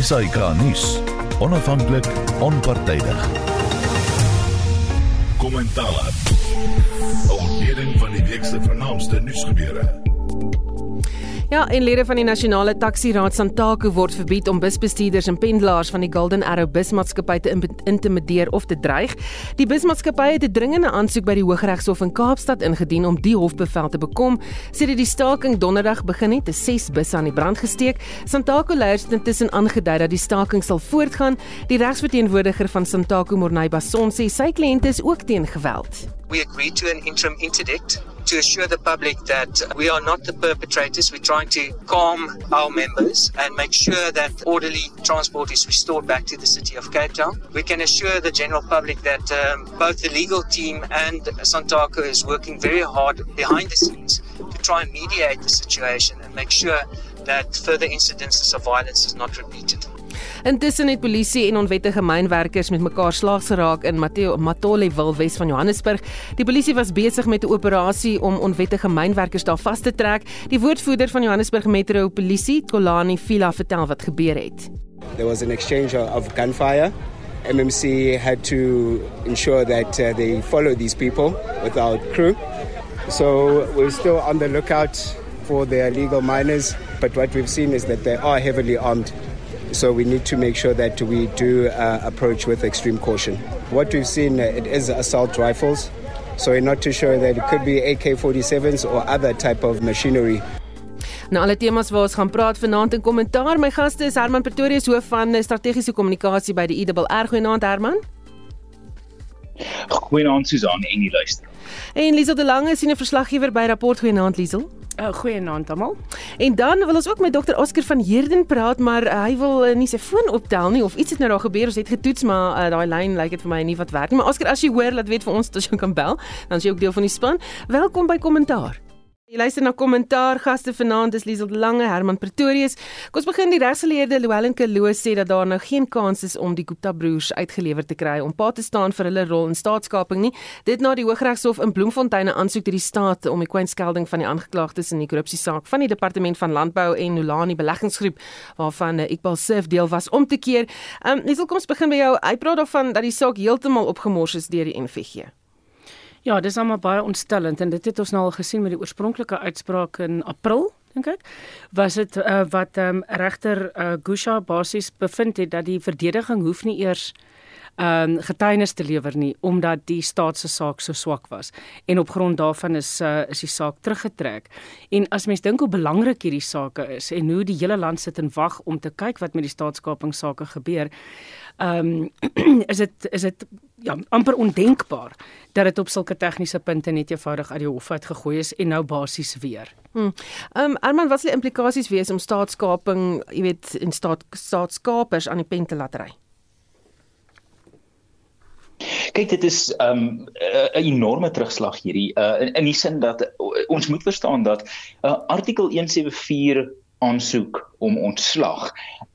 SAK nuus. Onafhanklik, onpartydig. Kommentaar. Ontleding van die week se vernaamste nuusgebeure. Ja, en lede van die Nasionale Taxi Raad Santaku word verbied om busbestuurders en pendelaars van die Golden Arrow busmaatskappy te intimideer of te dreig. Die busmaatskappy het 'n dringende aansoek by die Hooggeregshof in Kaapstad ingedien om die hofbevel te bekom. Sedert die staking donderdag begin het, is 6 busse aan die brand gesteek. Santaku leiers het intussen aangedui dat die staking sal voortgaan. Die regsverteenwoordiger van Santaku, Morney Bason, sê sy kliënte is ook teen geweld. We agreed to an interim interdict to assure the public that we are not the perpetrators. We're trying to calm our members and make sure that orderly transport is restored back to the city of Cape Town. We can assure the general public that um, both the legal team and Santaco is working very hard behind the scenes to try and mediate the situation and make sure that further incidences of violence is not repeated. Intussen het polisie en onwettige mynwerkers met mekaar slaags geraak in Mateo Matole wil Wes van Johannesburg. Die polisie was besig met 'n operasie om onwettige mynwerkers daar vas te trek. Die woordvoerder van Johannesburg Metro Polisie, Kolani Vila, vertel wat gebeur het. There was an exchange of gunfire. MMC had to ensure that uh, they follow these people without crew. So we're still on the lookout for the illegal miners, but what we've seen is that they are heavily armed. So we need to make sure that we do uh, approach with extreme caution. What we've seen, uh, it is assault rifles. So we're not too sure that it could be AK-47s or other type of machinery. Nou alle temas waar ons gaan praat vanaand in kommentaar. My gaste is Herman Pretorius hoof van strategiese kommunikasie by die IWR. Goeienaand Herman. Goeienaand Susan en die luister. En Liesel de Lange sien 'n verslaggewer by rapport Goeienaand Liesel. Uh, Goeienaand almal. En dan wil ons ook met dokter Oscar van Heerden praat, maar uh, hy wil uh, nie sy foon optel nie of iets het nou daar gebeur. Ons het getoets, maar uh, daai lyn lyk dit vir my nie wat werk nie. Maar Oscar, as jy hoor, laat weet vir ons dat jy kan bel, dan is jy ook deel van die span. Welkom by Kommentaar. Jy luister na kommentaar gaste vanaand is Liesel Lange, Herman Pretorius. Kom ons begin die regsgeleerde Louwelen Kelo sê dat daar nou geen kans is om die Gupta broers uitgelewer te kry om pa te staan vir hulle rol in staatskaping nie. Dit na die Hooggeregshof in Bloemfontein 'n aansoek deur die staat om die kwynskelding van die aangeklaagdes in die korrupsiesaak van die Departement van Landbou en Nolani Beleggingsgroep waarvan eh, Iqbal Sif deel was om te keer. Ehm um, Liesel, kom ons begin by jou. Hy praat daarvan dat die saak heeltemal opgemors is deur die NVG. Ja, dis almal baie ontstellend en dit het ons nou al gesien met die oorspronklike uitspraak in April dink ek was dit uh, wat um, regter uh, Gusha basies bevind het dat die verdediging hoef nie eers ehm um, getuienis te lewer nie omdat die staat se saak so swak was en op grond daarvan is uh, is die saak teruggetrek. En as mens dink hoe belangrik hierdie sake is en hoe die hele land sit en wag om te kyk wat met die staatskapingsake gebeur, ehm um, is dit is dit ja amper ondenkbaar dat dit op sulke tegniese punte net eenvoudig uit die hof uit gegooi is en nou basies weer. Ehm hmm. um, Arman, wat sal die implikasies wees om staatskaping, jy weet, in staat staatskapers aan die pen te laat ry? Kyk dit is 'n um, 'n enorme terugslag hierdie uh, in, in die sin dat uh, ons moet verstaan dat uh, artikel 174 aansoek om ontslag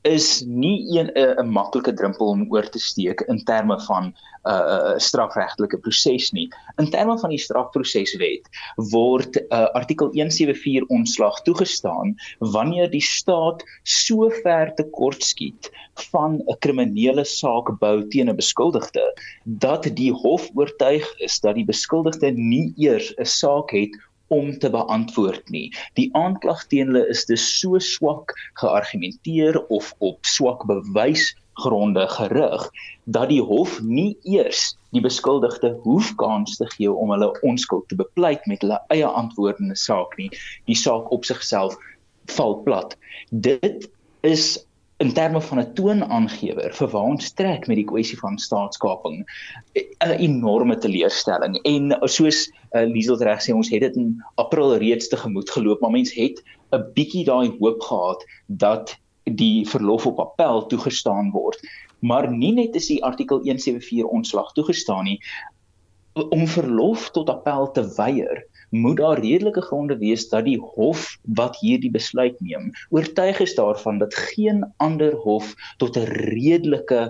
is nie 'n 'n maklike drempel om oor te steek in terme van 'n uh, uh, strafregtelike proses nie. In terme van die strafproseswet word uh, artikel 174 ontslag toegestaan wanneer die staat so ver tekortskiet van 'n kriminele saak bou teen 'n beskuldigde dat die hof oortuig is dat die beskuldigde nie eers 'n saak het om te beantwoord nie. Die aanklag teen hulle is dus so swak geargumenteer of op swak bewysgronde gerig dat die hof nie eers die beskuldigde hoef kans te gee om hulle onskuld te bepleit met hulle eie antwoordende saak nie. Die saak op sigself val plat. Dit is in terme van 'n toonaangewer vir waar ons trek met die kwessie van staatskaping 'n enorme teleurstelling. En soos uh, Liesel reg sê ons het dit in April reeds te gemoed geloop maar mense het 'n bietjie daai hoop gehad dat die verlof op appel toegestaan word. Maar nie net is die artikel 174 ontslag toegestaan nie om verlof tot appel te weier moet daar redelike gronde wees dat die hof wat hierdie besluit neem oortuig is daarvan dat geen ander hof tot 'n redelike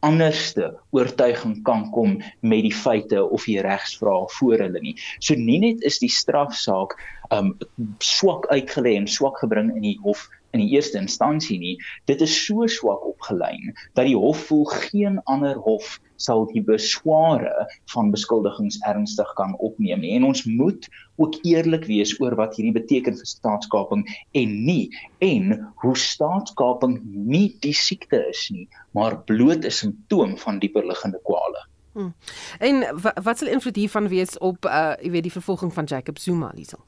anderste oortuiging kan kom met die feite of die regsvraag voor hulle nie. So nie net is die strafsaak um swak uitgelê en swak gebring in die hof in die eerste instansie nie. Dit is so swak opgelyn dat die hof voel geen ander hof sal die besware van beskuldigings ernstig kan opneem nie. En ons moet ook eerlik wees oor wat hierdie beteken vir staatskaping en nie en hoe staatskaping nie die siekte is nie, maar bloot 'n simptoom van dieper liggende kwale. Hmm. En wat, wat sal invloed hiervan wees op uh jy weet die vervolging van Jacob Zuma Liesel?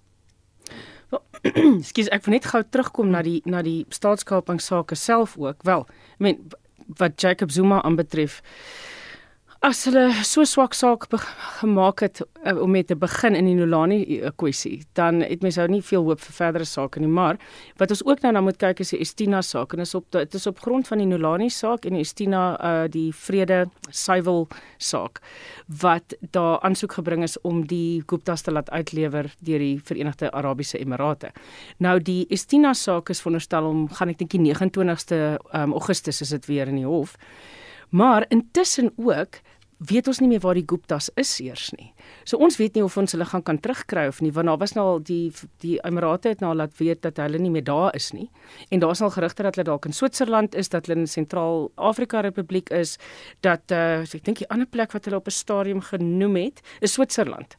Skus ek wil net gou terugkom na die na die staatskapingsake self ook. Wel, ek meen wat Jacob Zuma aanbetref, as hulle so swak saak gemaak het uh, om met te begin in die Nolani uh, kwessie, dan het mens ou nie veel hoop vir verdere sake nie, maar wat ons ook nou na moet kyk is die Estina saak en is op dit is op grond van die Nolani saak en die Estina uh, die vrede suiwel saak wat daar aansoek gebring is om die Guptas te laat uitlewer deur die Verenigde Arabiese Emirate. Nou die Estina saak is veronderstel om gaan ek dink die 29ste um, Augustus is dit weer in die hof. Maar intussen ook weet ons nie meer waar die Guptas is eers nie. So ons weet nie of ons hulle gaan kan terugkry of nie want daar was nou al die die Emirate het nou laat weet dat hulle nie meer daar is nie. En daar's al gerugte dat hulle dalk in Switserland is, dat hulle in Sentraal-Afrika Republiek is, dat uh, ek dink die ander plek wat hulle op 'n stadium genoem het, is Switserland.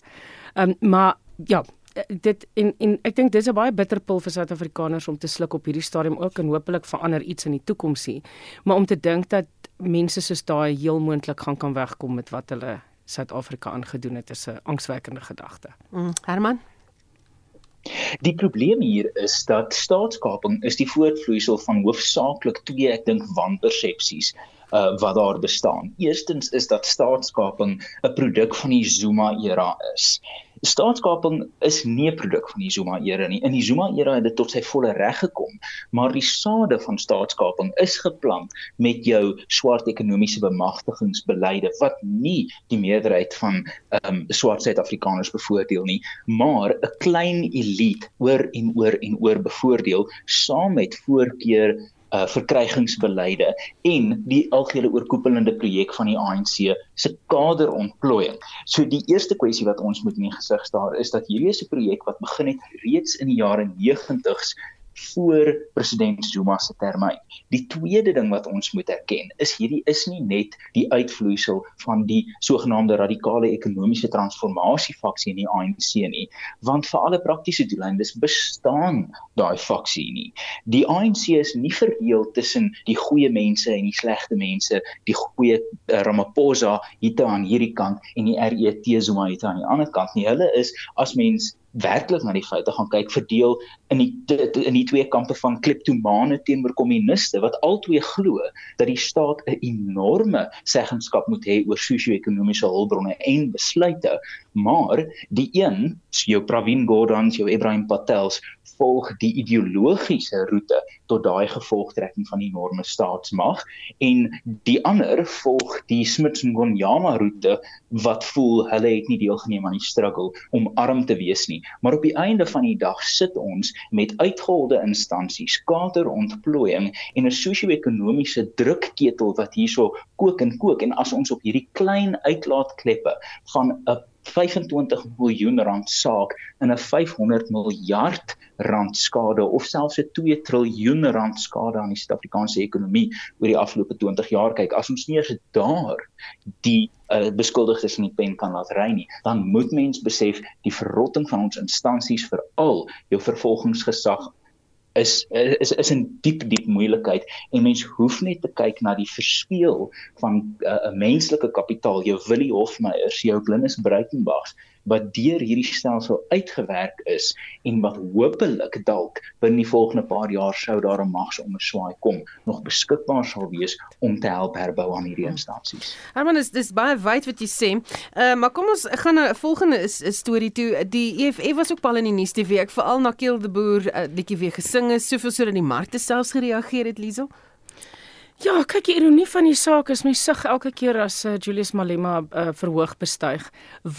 Ehm um, maar ja, Eh, dit en en ek dink dis 'n baie bitter pil vir Suid-Afrikaners om te sluk op hierdie stadium ook en hopelik verander iets in die toekoms hier. Maar om te dink dat mense soos daai heel moontlik gaan kan wegkom met wat hulle Suid-Afrika aangedoen het, is 'n angswekkende gedagte. Mm, Herman Die probleem hier is dat staatskaping is die voortvloeisel van hoofsaaklik twee ek dink wanpersepsies uh, wat daar bestaan. Eerstens is dat staatskaping 'n produk van die Zuma era is. Staatskaping is nie 'n produk van die Zuma era nie. In die Zuma era het dit tot sy volle reg gekom, maar die sade van staatskaping is geplant met jou swart ekonomiese bemagtigingsbeleide wat nie die meerderheid van ehm um, swart Suid-Afrikaners bevoordeel nie, maar 'n klein elite oor en oor en oor bevoordeel saam met voorkeur uh verkrygingsbeleide en die algehele oorkoepelende projek van die ANC se kaderontplooiing. So die eerste kwessie wat ons moet in die gesig staar is dat hierdie is 'n projek wat begin het reeds in die jare 90s voor president Zuma se termyn. Die tweede ding wat ons moet erken is hierdie is nie net die uitvloeisel van die sogenaamde radikale ekonomiese transformasie faksie in die ANC nie, want vir alle praktiese doeleindes bestaan daai faksie nie. Die ANC is nie verdeel tussen die goeie mense en die slegte mense, die goeie uh, Ramaphosa hier aan hierdie kant en die RET Zuma hier aan die ander kant nie. Hulle is as mens werklik na die feite gaan kyk verdeel in die in die twee kampe van kleptomane teenoor kommuniste wat albei glo dat die staat 'n enorme seggenskap moet hê oor sosio-ekonomiese hulpbronne en besluite. Maar die een jou Pravin Gordhan jou Ibrahim Patels volg die ideologiese roete tot daai gevolgtrekking van die enorme staatsmag en die ander volg die Smith Ngonyama roete wat voel hulle het nie deelgeneem aan die struggle om arm te wees nie. Maar op die einde van die dag sit ons met uitgeholde instansies kaderontplooiing en 'n sosio-ekonomiese drukketel wat hierso kook en kook. En as ons op hierdie klein uitlaatkleppe van 'n 25 miljoen rand saak in 'n 500 miljard rand skade of selfs 'n 2 triljoen rand skade aan die Suid-Afrikaanse ekonomie oor die afgelope 20 jaar. Kyk as ons nie eens daar die uh, beskuldigdes in die pen kan laat ry nie dan moet mens besef die verrotting van ons instansies veral jou vervolgingsgesag is is is 'n diep diep moeilikheid en mens hoef net te kyk na die verspeel van uh, 'n uh, menslike kapitaal. Jou Willie Hofmeyr, jou Glenis Breitenberg wat deur hierdie stelsel uitgewerk is en wat hopelik dalk binne die volgende paar jaar sou daar 'n magsonderswaai kom nog beskikbaar sal wees om te help herbou aan hierdie hmm. instansies. Herman is dis baie wyd wat jy sê. Uh, maar kom ons gaan na 'n volgende is 'n storie toe. Die EFF was ook al in die nuus die week veral na Kiel de Boer uh, liedjie weer gesing is soveel sodat die markte selfs gereageer het Liesel. Ja, kyk die ironie van die saak is my sug elke keer as uh, Julius Malema uh, verhoog bestyg,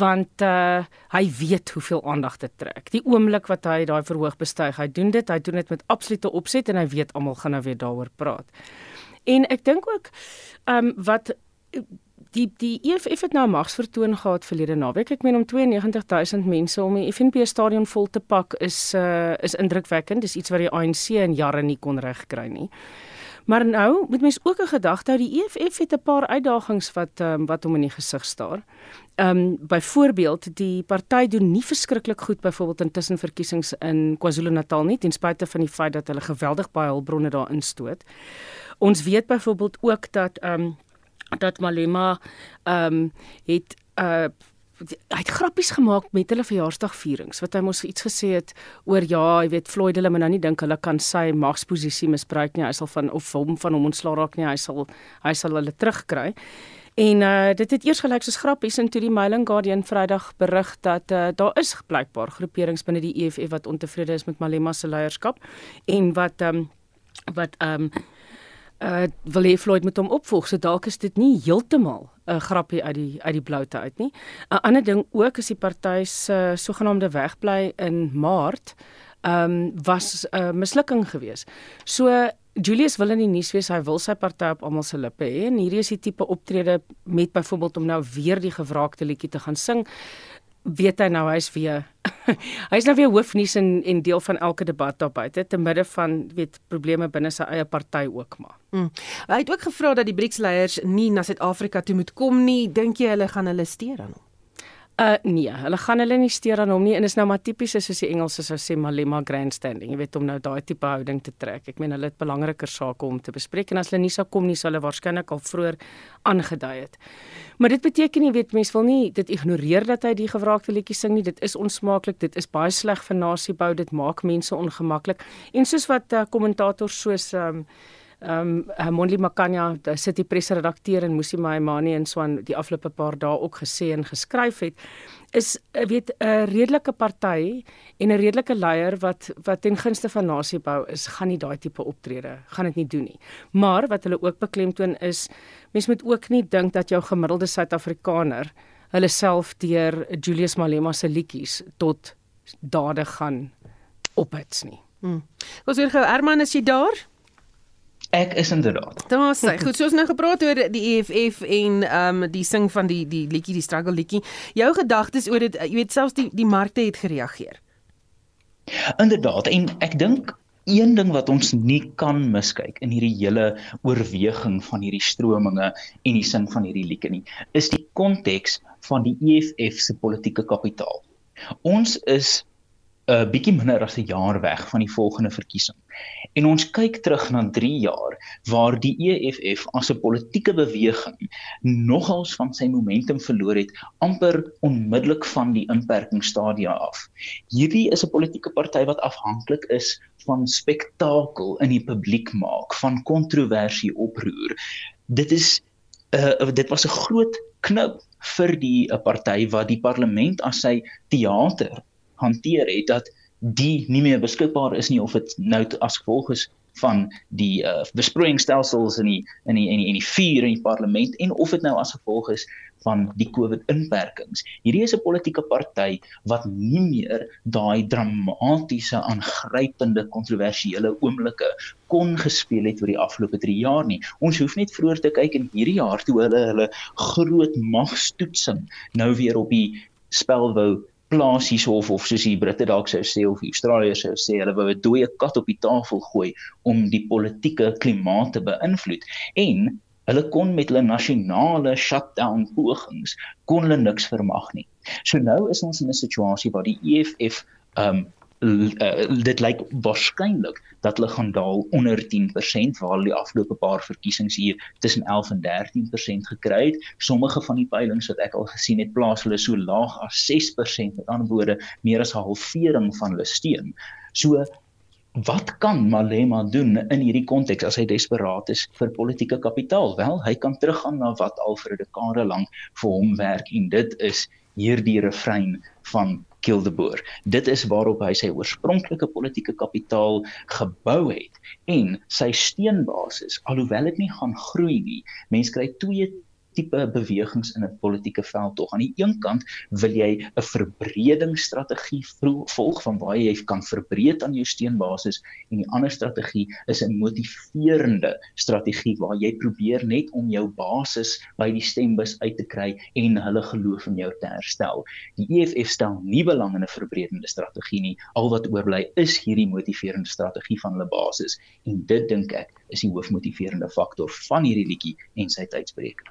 want uh, hy weet hoeveel aandag dit trek. Die oomblik wat hy daai verhoog bestyg, hy doen dit, hy doen dit met absolute opset en hy weet almal gaan nou weer daaroor praat. En ek dink ook ehm um, wat die die EFF het nou magsvertoon gehad verlede naweek. Ek meen om 92000 mense om die FNB stadion vol te pak is uh is indrukwekkend. Dis iets wat die ANC in jare nie kon regkry nie. Maar nou moet mens ook 'n gedagte hou, die EFF het 'n paar uitdagings wat um, wat hom in die gesig staar. Ehm um, byvoorbeeld die party doen nie verskriklik goed byvoorbeeld in tussenverkiesings in KwaZulu-Natal nie ten spyte van die feit dat hulle geweldig baie hulpbronne daar instoot. Ons weet byvoorbeeld ook dat ehm um, dat Malema ehm um, het uh hy het grappies gemaak met hulle verjaarsdagvierings wat hy mos iets gesê het oor ja, jy weet Floyd hulle moet nou nie dink hulle kan sy magsposisie misbruik nie. Hy sal van of hom van hom ontslaa raak nie. Hy sal hy sal hulle terugkry. En uh dit het eers gelyk soos grappies en toe die Mailing Guardian Vrydag berig dat uh daar is blykbaar groeperings binne die EFF wat ontevrede is met Malema se leierskap en wat um wat um uh wil hê Floyd moet hom opvolg. So dalk is dit nie heeltemal 'n uh, grappie uit die uit die bloute uit nie. 'n uh, Ander ding ook is die party se uh, sogenaamde wegbly in Maart um was 'n uh, mislukking geweest. So Julius wil in die nuus wees, hy wil sy party op almal se lippe hê en hierdie is die tipe optrede met byvoorbeeld om nou weer die gewraakte liedjie te gaan sing weet hy nou hy's weer hy's nou weer hoofnuus en en deel van elke debat daar buite te midde van weet probleme binne sy eie party ook maar. Mm. Hy het ook gevra dat die BRICS-leiers nie na Suid-Afrika toe moet kom nie. Dink jy hulle gaan hulle steur aan hom? Uh nee, hulle gaan hulle nie steur aan hom nie en is nou maar tipies soos die Engelse sou sê Malema grandstanding. Jy weet om nou daai tipe houding te trek. Ek meen hulle het belangriker sake om te bespreek en as hulle nie sou kom nie, sou hulle waarskynlik al vroeër aangedui het. Maar dit beteken nie weet mense wil nie dit ignoreer dat hy die gewraakte liedjie sing nie. Dit is onsmaaklik. Dit is baie sleg vir nasiebou. Dit maak mense ongemaklik. En soos wat uh, kommentators soos um, ehm um, Monli Makanya, die City Press redakteur en Musi Maimani en so aan die afgelope paar dae ook gesê en geskryf het, is eh, weet 'n redelike party en 'n redelike leier wat wat ten gunste van nasiebou is, gaan nie daai tipe optrede, gaan dit nie doen nie. Maar wat hulle ook beklemtoon is, mens moet ook nie dink dat jou gemiddelde Suid-Afrikaner hulle self deur Julius Malema se liedjies tot dade gaan ophits nie. Hmm. Ons weer gou Herman, is jy daar? Ek is inderdaad. Daar sê, goed, soos nou gepraat oor die EFF en ehm um, die sing van die die liedjie, die struggle liedjie. Jou gedagtes oor dit, jy weet selfs die die markte het gereageer. Inderdaad, en ek dink een ding wat ons nie kan miskyk in hierdie hele oorweging van hierdie strominge en die sin van hierdie liedjie nie, is die konteks van die EFF se politieke kapitaal. Ons is 'n uh, bietjie minder as 'n jaar weg van die volgende verkiesing. En ons kyk terug na 3 jaar waar die EFF as 'n politieke beweging nogals van sy momentum verloor het amper onmiddellik van die inperkingsstadia af. Hierdie is 'n politieke party wat afhanklik is van spektakel in die publiek maak, van kontroversie oproer. Dit is uh, dit was 'n groot knip vir die 'n uh, party wat die parlement as sy teater hanteer het dat die nie meer beskikbaar is nie of dit nou as gevolg is van die uh, besproeiingsstelsels in die in die in die, die vuur in die parlement en of dit nou as gevolg is van die COVID inperkings. Hierdie is 'n politieke party wat nie meer daai dramatiese aangrypende kontroversiële oomblikke kon gespeel het oor die afgelope 3 jaar nie. Ons hoef net vroeër te kyk in hierdie jaar toe hulle hulle groot magstoetsing nou weer op die spel wou plaas hiersof of soos die Britte dalk sou sê of die Australiërs sou sê hulle wou 'n dooie kat op die tafel gooi om die politieke klimaat te beïnvloed en hulle kon met hulle nasionale shutdown pogings kon hulle niks vermag nie. So nou is ons in 'n situasie waar die EFF um uh, dit lyk waarskynlik dat hulle gaan daal onder 10% waar hulle die afgelope paar verkiesings hier tussen 11 en 13% gekry het. Sommige van die peilings wat ek al gesien het, plaas hulle so laag as 6%, met ander woorde meer as 'n halvering van hulle steun. So Wat kan Malema doen in hierdie konteks as hy desperaat is vir politieke kapitaal? Wel, hy kan teruggaan na wat al vir 'n dekade lank vir hom werk en dit is hierdie refrein van Kildeboer. Dit is waarop hy sy oorspronklike politieke kapitaal gebou het en sy steunbasis, alhoewel dit nie gaan groei nie. Mense kry twee tipe bewegings in 'n politieke veld tog. Aan die een kant wil jy 'n verbredingsstrategie volg van waar jy kan verbreed aan jou steunbasis en die ander strategie is 'n motiverende strategie waar jy probeer net om jou basis by die stembus uit te kry en hulle geloof in jou te herstel. Die EFF stel nie belang in 'n verbredende strategie nie. Al wat oorbly is hierdie motiverende strategie van hulle basis en dit dink ek is die hoofmotiverende faktor van hierdie liedjie en sy tydspreek.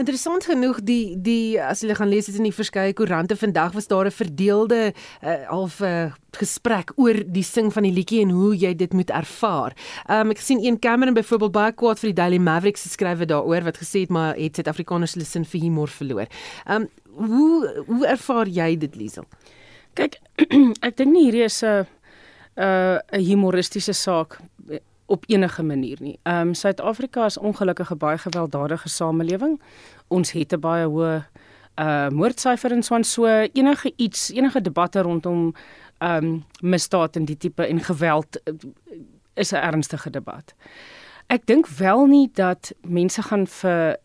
Interessant genoeg die die as jy gaan lees dit in die verskeie koerante vandag was daar 'n verdeelde uh, half uh, gesprek oor die sing van die liedjie en hoe jy dit moet ervaar. Um ek sien een Cameron byvoorbeeld baie kwaad vir die Daily Maverick se skrywe daaroor wat gesê het maar het Suid-Afrikaners hulle sin vir humor verloor. Um hoe hoe ervaar jy dit Liesel? Kyk, ek dink nie hierdie is 'n 'n humoristiese saak op enige manier nie. Ehm um, Suid-Afrika is ongelukkig 'n baie gewelddadige samelewing. Ons het 'n baie hoë uh moordsyfer en so en so enige iets, enige debatte rondom ehm um, misdaad en die tipe en geweld uh, is 'n ernstige debat. Ek dink wel nie dat mense gaan vir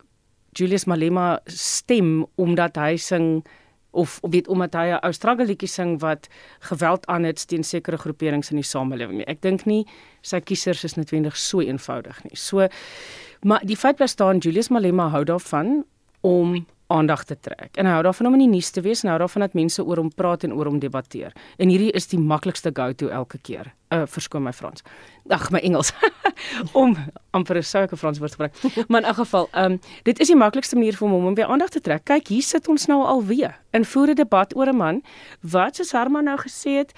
Julius Malema stem omdat hy sing of of weet omdat hy 'n ou struggle liedjie sing wat geweld aan het teen sekere groeperings in die samelewing. Ek dink nie sy kiesers is noodwendig so eenvoudig nie. So maar die feit bly staan Julius Malema hou daarvan om aandag te trek. En hy hou daarvan om in die nuus te wees en hou daarvan dat mense oor hom praat en oor hom debatteer. En hierdie is die maklikste go-to elke keer. Uh verskoon my Frans. Ag my Engels. om amper 'n souke Frans woord te gebruik. Maar in 'n geval, ehm um, dit is die maklikste manier vir hom om weer aandag te trek. Kyk, hier sit ons nou alweer in voere debat oor 'n man wat soos Herman nou gesê het,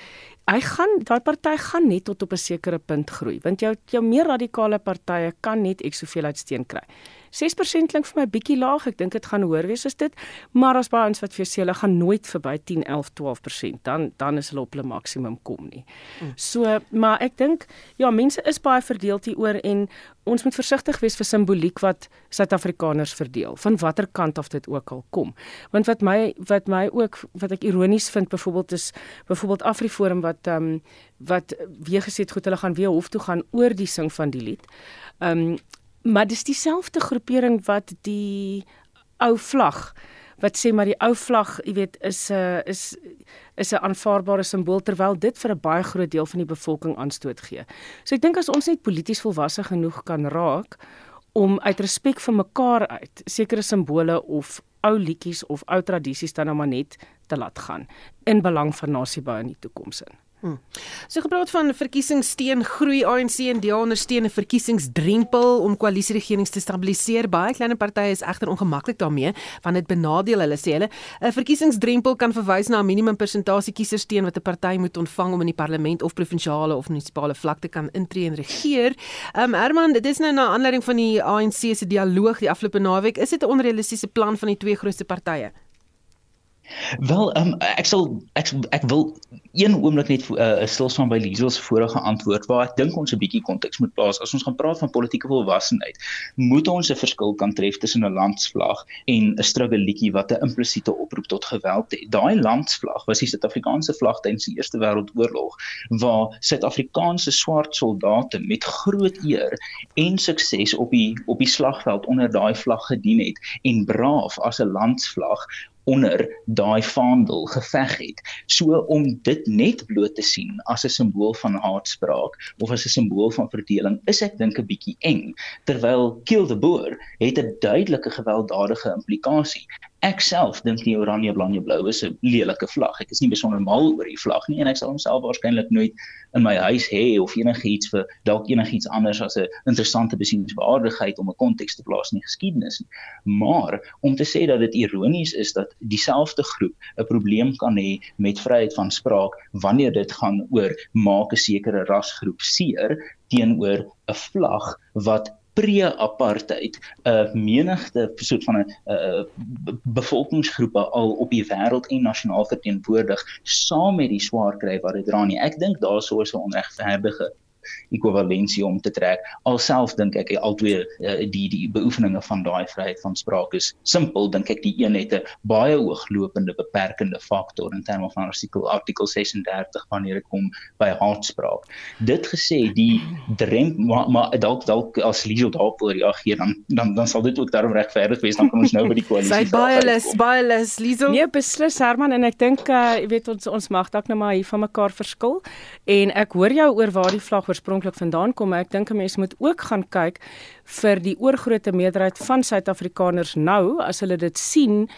hy gaan daai party gaan net tot op 'n sekere punt groei, want jou jou meer radikale partye kan net ek soveel uitsteen kry. 6% klink vir my bietjie laag. Ek dink dit gaan hoër wees as dit, maar as baie ons wat vir sê hulle gaan nooit verby 10, 11, 12%, dan dan is hulle op hulle maksimum kom nie. Hmm. So, maar ek dink ja, mense is baie verdeeld hieroor en ons moet versigtig wees vir simboliek wat Suid-Afrikaners verdeel, van watter kant af dit ook al kom. Want wat my wat my ook wat ek ironies vind byvoorbeeld is byvoorbeeld Afriforum wat ehm um, wat weer gesê het goed hulle gaan weer hof toe gaan oor die sing van die lied. Ehm um, Maar dis dieselfde groepering wat die ou vlag wat sê maar die ou vlag, jy weet, is 'n uh, is is 'n aanvaarbare simbool terwyl dit vir 'n baie groot deel van die bevolking aanstoot gee. So ek dink as ons net polities volwasse genoeg kan raak om uit respek vir mekaar uit sekere simbole of ou liedjies of ou tradisies dan nou maar net te laat gaan in belang van nasiebou in die toekoms in. Hmm. So gepraat van verkiesingssteun groei ANC en DA ondersteun 'n verkiesingsdrempel om koalisieregerings te stabiliseer. Baie klein partye is egter ongemaklik daarmee want dit benadeel hulle sê hulle. 'n Verkiesingsdrempel kan verwys na 'n minimum persentasie kiesersteun wat 'n party moet ontvang om in die parlement of provinsiale of munisipale vlak te kan intree en regeer. Um Herman, dit is nou na aanleiding van die ANC se dialoog die afgelope naweek. Is dit 'n onrealistiese plan van die twee grootste partye? Wel, um, ek sal ek ek wil een oomblik net 'n uh, stil staan by Liesel se vorige antwoord waar ek dink ons 'n bietjie konteks moet plaas. As ons gaan praat van politieke volwassenheid, moet ons 'n verskil kan tref tussen 'n landsvlag en 'n struggelletjie wat 'n implisiete oproep tot geweld het. Daai landsvlag was die Suid-Afrikaanse vlag tydens die Eerste Wêreldoorlog waar Suid-Afrikaanse swart soldate met groot eer en sukses op die op die slagveld onder daai vlag gedien het en braaf as 'n landsvlag onder daai vaandel geveg het. So om dit net bloot te sien as 'n simbool van haatspraak of as 'n simbool van verdeling is ek dink 'n bietjie eng. Terwyl Kiel de Boer het 'n duidelike gewelddadige implikasie. Ek self dink die oranje blanje blou is 'n lelike vlag. Ek is nie besonder mal oor die vlag nie en ek sal homself waarskynlik nooit in my huis hê of enigiets vir dalk enigiets anders as 'n interessante besienswaardigheid om 'n konteks te plaas in die geskiedenis nie. Maar om te sê dat dit ironies is dat dieselfde groep 'n probleem kan hê met vryheid van spraak wanneer dit gaan oor maak 'n sekere rasgroep seer teenoor 'n vlag wat pre-apartheid 'n uh, menigte soort van 'n uh, bevolkingsgroepe al op die wêreld en nasionaal verteenwoordig saam met die swaar kry wat dit dra nie. Ek dink daarso is 'n onregverdige ekwivalensie om te trek. Alself dink ek albei uh, die die beoefeninge van daai vryheid van spraak is simpel dink ek die een het 'n baie hooglopende beperkende faktor in terme van artikel artikel 36 wanneer dit kom by haatspraak. Dit gesê die drem maar, maar dalk dalk as Liesel daarop reageer dan dan dan sal dit ook daarom regverdig wees dan kan ons nou by die koalisie. Sy baie lus, baie lus Liesel. Nee, beslis Herman en ek dink uh, jy weet ons ons mag dalk nou maar hier van mekaar verskil en ek hoor jou oor waar die vlag oorspronklik vandaan kom, maar ek dink 'n mens moet ook gaan kyk vir die oorgrootste meerderheid van Suid-Afrikaners nou as hulle dit sien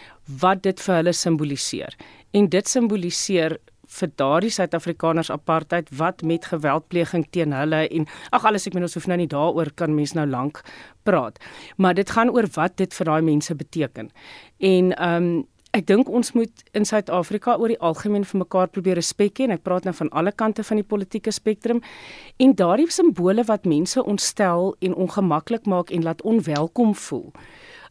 wat dit vir hulle simboliseer. En dit simboliseer vir daardie Suid-Afrikaners apartheid wat met geweldpleging teen hulle en ag alles ek meen ons hoef nou nie daaroor kan mense nou lank praat. Maar dit gaan oor wat dit vir daai mense beteken. En ehm um, Ek dink ons moet in Suid-Afrika oor die algemeen vir mekaar probeer respek hê en ek praat nou van alle kante van die politieke spektrum en daardie simbole wat mense ontstel en ongemaklik maak en laat onwelkom voel.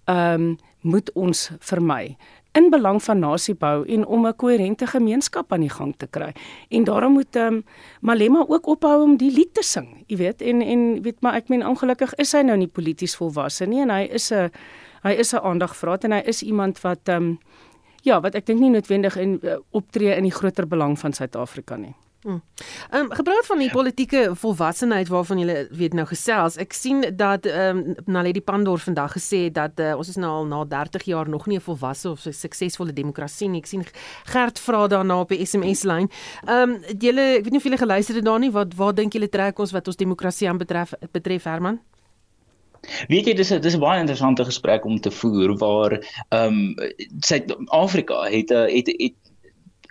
Ehm um, moet ons vermy in belang van nasiebou en om 'n koherente gemeenskap aan die gang te kry. En daarom moet ehm um, Malema ook ophou om die lied te sing, jy weet, en en weet maar ek meen ongelukkig is hy nou nie polities volwasse nie en hy is 'n hy is 'n aandagvraat en hy is iemand wat ehm um, ja, wat ek dink nie noodwendig in uh, optree in die groter belang van Suid-Afrika nie. Ehm um, gepraat van die politieke volwassenheid waarvan jy weet nou gesels. Ek sien dat ehm um, Naledi Pandor vandag gesê het dat uh, ons is nou al na 30 jaar nog nie 'n volwasse of 'n suksesvolle demokrasie nie. Ek sien Gert vra daarna op die SMS lyn. Ehm um, julle ek weet nie of julle geluister het daar nie. Wat waar dink julle trek ons wat ons demokrasie aan betref betref Herman? Weet jy dis 'n dis 'n baie interessante gesprek om te voer waar ehm um, Suid-Afrika het 'n het, het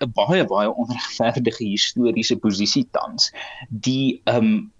'n baie baie onregverdige historiese posisie tans. Die ehm um,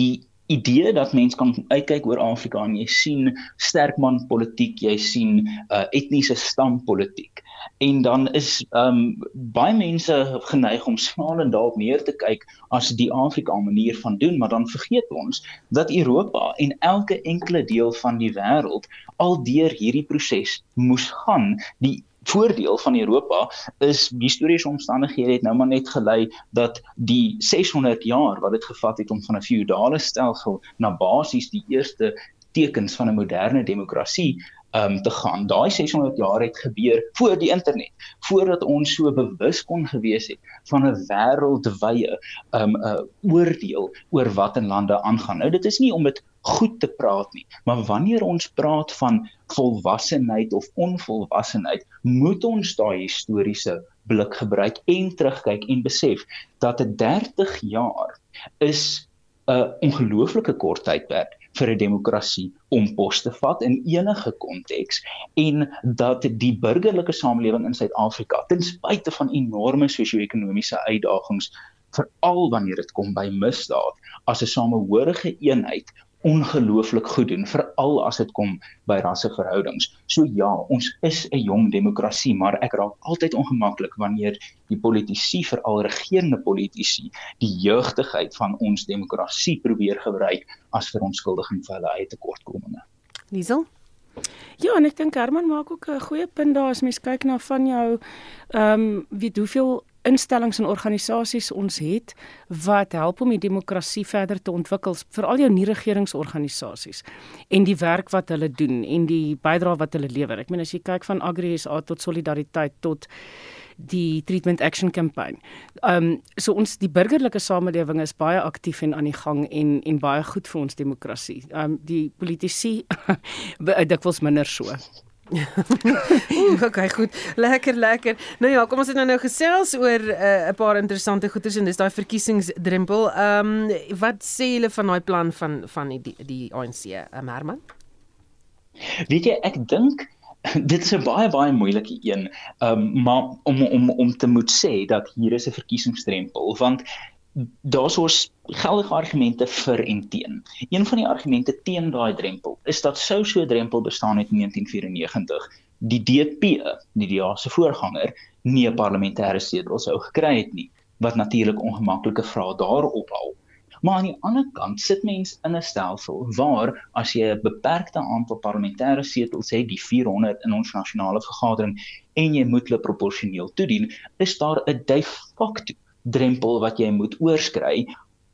die idee dat mens kan uitkyk oor Afrika en jy sien sterkman politiek, jy sien uh, etniese stampolitiek. En dan is ehm um, baie mense geneig om smalend daarop neer te kyk as die Afrika manier van doen, maar dan vergeet ons dat Europa en elke enkele deel van die wêreld al deur hierdie proses moes gaan. Die voordeel van Europa is historiese omstandighede het nou maar net gelei dat die 600 jaar wat dit gevat het om van 'n feudale stelsel na basies die eerste tekens van 'n moderne demokrasie um te gaan. Daai 600 jaar het gebeur voor die internet, voordat ons so bewus kon gewees het van 'n wêreldwye um 'n uh, oordeel oor wat in lande aangaan. Nou dit is nie om dit goed te praat nie. Maar wanneer ons praat van volwassenheid of onvolwassenheid, moet ons daai historiese blik gebruik en terugkyk en besef dat 'n 30 jaar is 'n ongelooflike kort tydperk vir 'n demokrasie om pos te vat in enige konteks en dat die burgerlike samelewing in Suid-Afrika ten spyte van enorme sosio-ekonomiese uitdagings veral wanneer dit kom by misdaad as 'n samehorige eenheid ongelooflik goed doen veral as dit kom by rasseverhoudings. So ja, ons is 'n jong demokrasie, maar ek raak altyd ongemaklik wanneer die politici, veral regerende politici, die jeugdigheid van ons demokrasie probeer gebruik as verontskuldiging vir hulle eie tekortkominge. Liesel Ja, en ek dink Herman maak ook 'n goeie punt daar as mens kyk na van jou ehm um, weet hoeveel instellings en organisasies ons het wat help om die demokrasie verder te ontwikkel veral jou nie regeringsorganisasies en die werk wat hulle doen en die bydrae wat hulle lewer. Ek meen as jy kyk van Agri SA tot solidariteit tot die treatment action campaign. Ehm um, so ons die burgerlike samelewing is baie aktief en aan die gang en en baie goed vir ons demokrasie. Ehm um, die politici dikwels minder so. Oeh, okay, goed. Lekker, lekker. Nou ja, kom ons het nou nou gesels oor eh, 'n uh, paar interessante goeders en dis daai verkiesingsdrempel. Ehm um, wat sê julle van daai plan van van die die ANC, um, ehm, Herman? Weet jy, ek dink dit is 'n baie baie moeilike een. Ehm um, maar om om om te moet sê dat hier is 'n verkiesingsdrempel want daar's ons geldige argumente vir en teen. Een van die argumente teen daai drempel is dat sou so 'n drempel bestaan het in 1994, die DP, die DA se voorganger, nie 'n parlementêre setel sou gekry het nie, wat natuurlik ongemaklike vrae daarop haal. Maar aan die ander kant sit mens in 'n stelsel waar as jy 'n beperkte aantal parlementêre setels het, die 400 in ons nasionale vergadering en jy moet hulle proporsioneel toedien, is daar 'n de facto drempel wat jy moet oorskry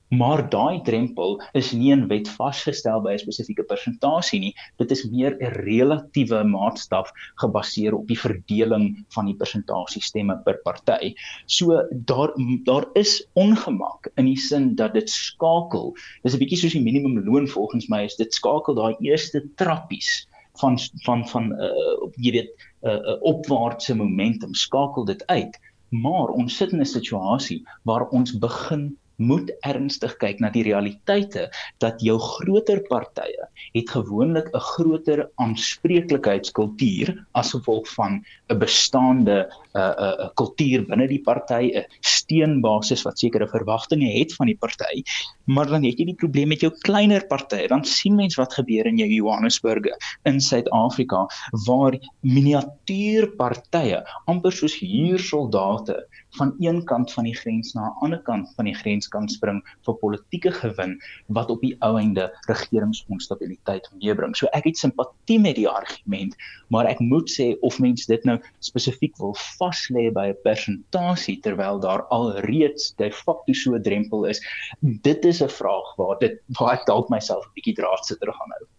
Maar daai drempel is nie in wet vasgestel by 'n spesifieke persentasie nie. Dit is meer 'n relatiewe maatstaf gebaseer op die verdeling van die persentasie stemme per party. So daar daar is ongemak in die sin dat dit skakel. Dis 'n bietjie soos die minimumloon volgens my is dit skakel daai eerste trappies van van van uh jy weet 'n uh, uh, opwaartse momentum skakel dit uit. Maar ons sit in 'n situasie waar ons begin moet ernstig kyk na die realiteite dat jou groter partye het gewoonlik 'n groter aanspreeklikheidskultuur as gevolg van 'n bestaande 'n uh, 'n uh, kultuur binne die party, 'n steenbasis wat sekere verwagtinge het van die party, maar dan het jy die probleem met jou kleiner partye. Dan sien mens wat gebeur in jou Johannesburge in Suid-Afrika waar miniatuurpartye amper soos huursoldate van een kant van die grens na 'n ander kant van die grens kan spring vir politieke gewin wat op die ou einde regeringsonstabiliteit meebring. So ek het simpatie met die argument, maar ek moet sê of mens dit nou spesifiek wil vas lê by 'n persentasie terwyl daar alreeds de facto so 'n drempel is, dit is 'n vraag waar dit waar ek dalk myself 'n bietjie draadsitter gaan hou.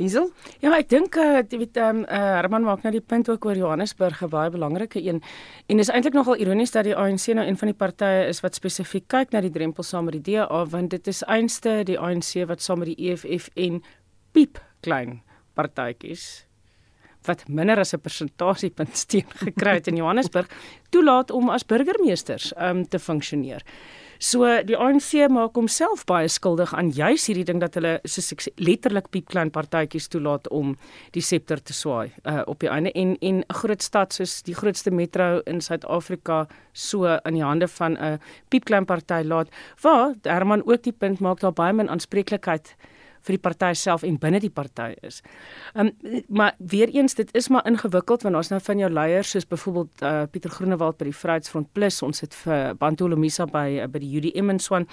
Liesel? Ja, ek dink uh, jy weet ehm um, uh, Herman maak nou die punt ook oor Johannesburg 'n baie belangrike een. En dis eintlik nogal ironies dat die ANC nou een van die partye is wat spesifiek kyk na die drempel saam met die DA want dit is einste die ANC wat saam met die EFF en piep klein partytjies wat minder as 'n persentasiepunt steun gekry het in Johannesburg toelaat om as burgemeesters um, te funksioneer. So die ANC maak homself baie skuldig aan juis hierdie ding dat hulle soos letterlik piepklein partytjies toelaat om die septer te swaai uh, op die einde. En en 'n groot stad soos die grootste metro in Suid-Afrika so in die hande van 'n piepklein party laat waar Herman ook die punt maak daar baie min aanspreeklikheid vir die party self en binne die party is. Ehm um, maar weer eens dit is maar ingewikkeld want ons nou van jou leiers soos byvoorbeeld uh, Pieter Groenewald by die Vryheidsfront Plus, ons het vir Bantu Lomisa by uh, by die Judy Emmenswan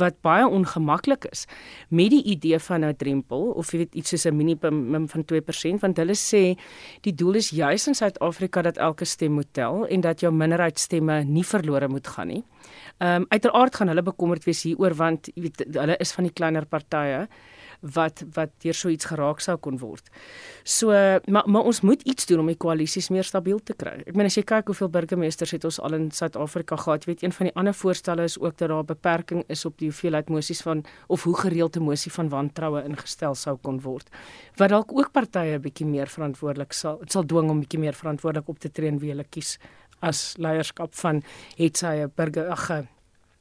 wat baie ongemaklik is met die idee van 'n drempel of jy weet iets soos 'n minimum van 2% want hulle sê die doel is juis in Suid-Afrika dat elke stem moet tel en dat jou minderheidsstemme nie verlore moet gaan nie. Ehm um, uiteraard gaan hulle bekommerd wees hieroor want jy weet hulle is van die kleiner partye wat wat deur so iets geraak sou kon word. So maar maar ons moet iets doen om die koalisies meer stabiel te kry. Ek meen as jy kyk hoeveel burgemeesters het ons al in Suid-Afrika gehad, jy weet een van die ander voorstelle is ook dat daar 'n beperking is op die hoeveelheid mosies van of hoe gereeld 'n mosie van wantroue ingestel sou kon word. Wat dalk ook partye 'n bietjie meer verantwoordelik sal dit sal dwing om bietjie meer verantwoordelik op te tree en wie hulle kies as leierskap van het sy 'n burger ag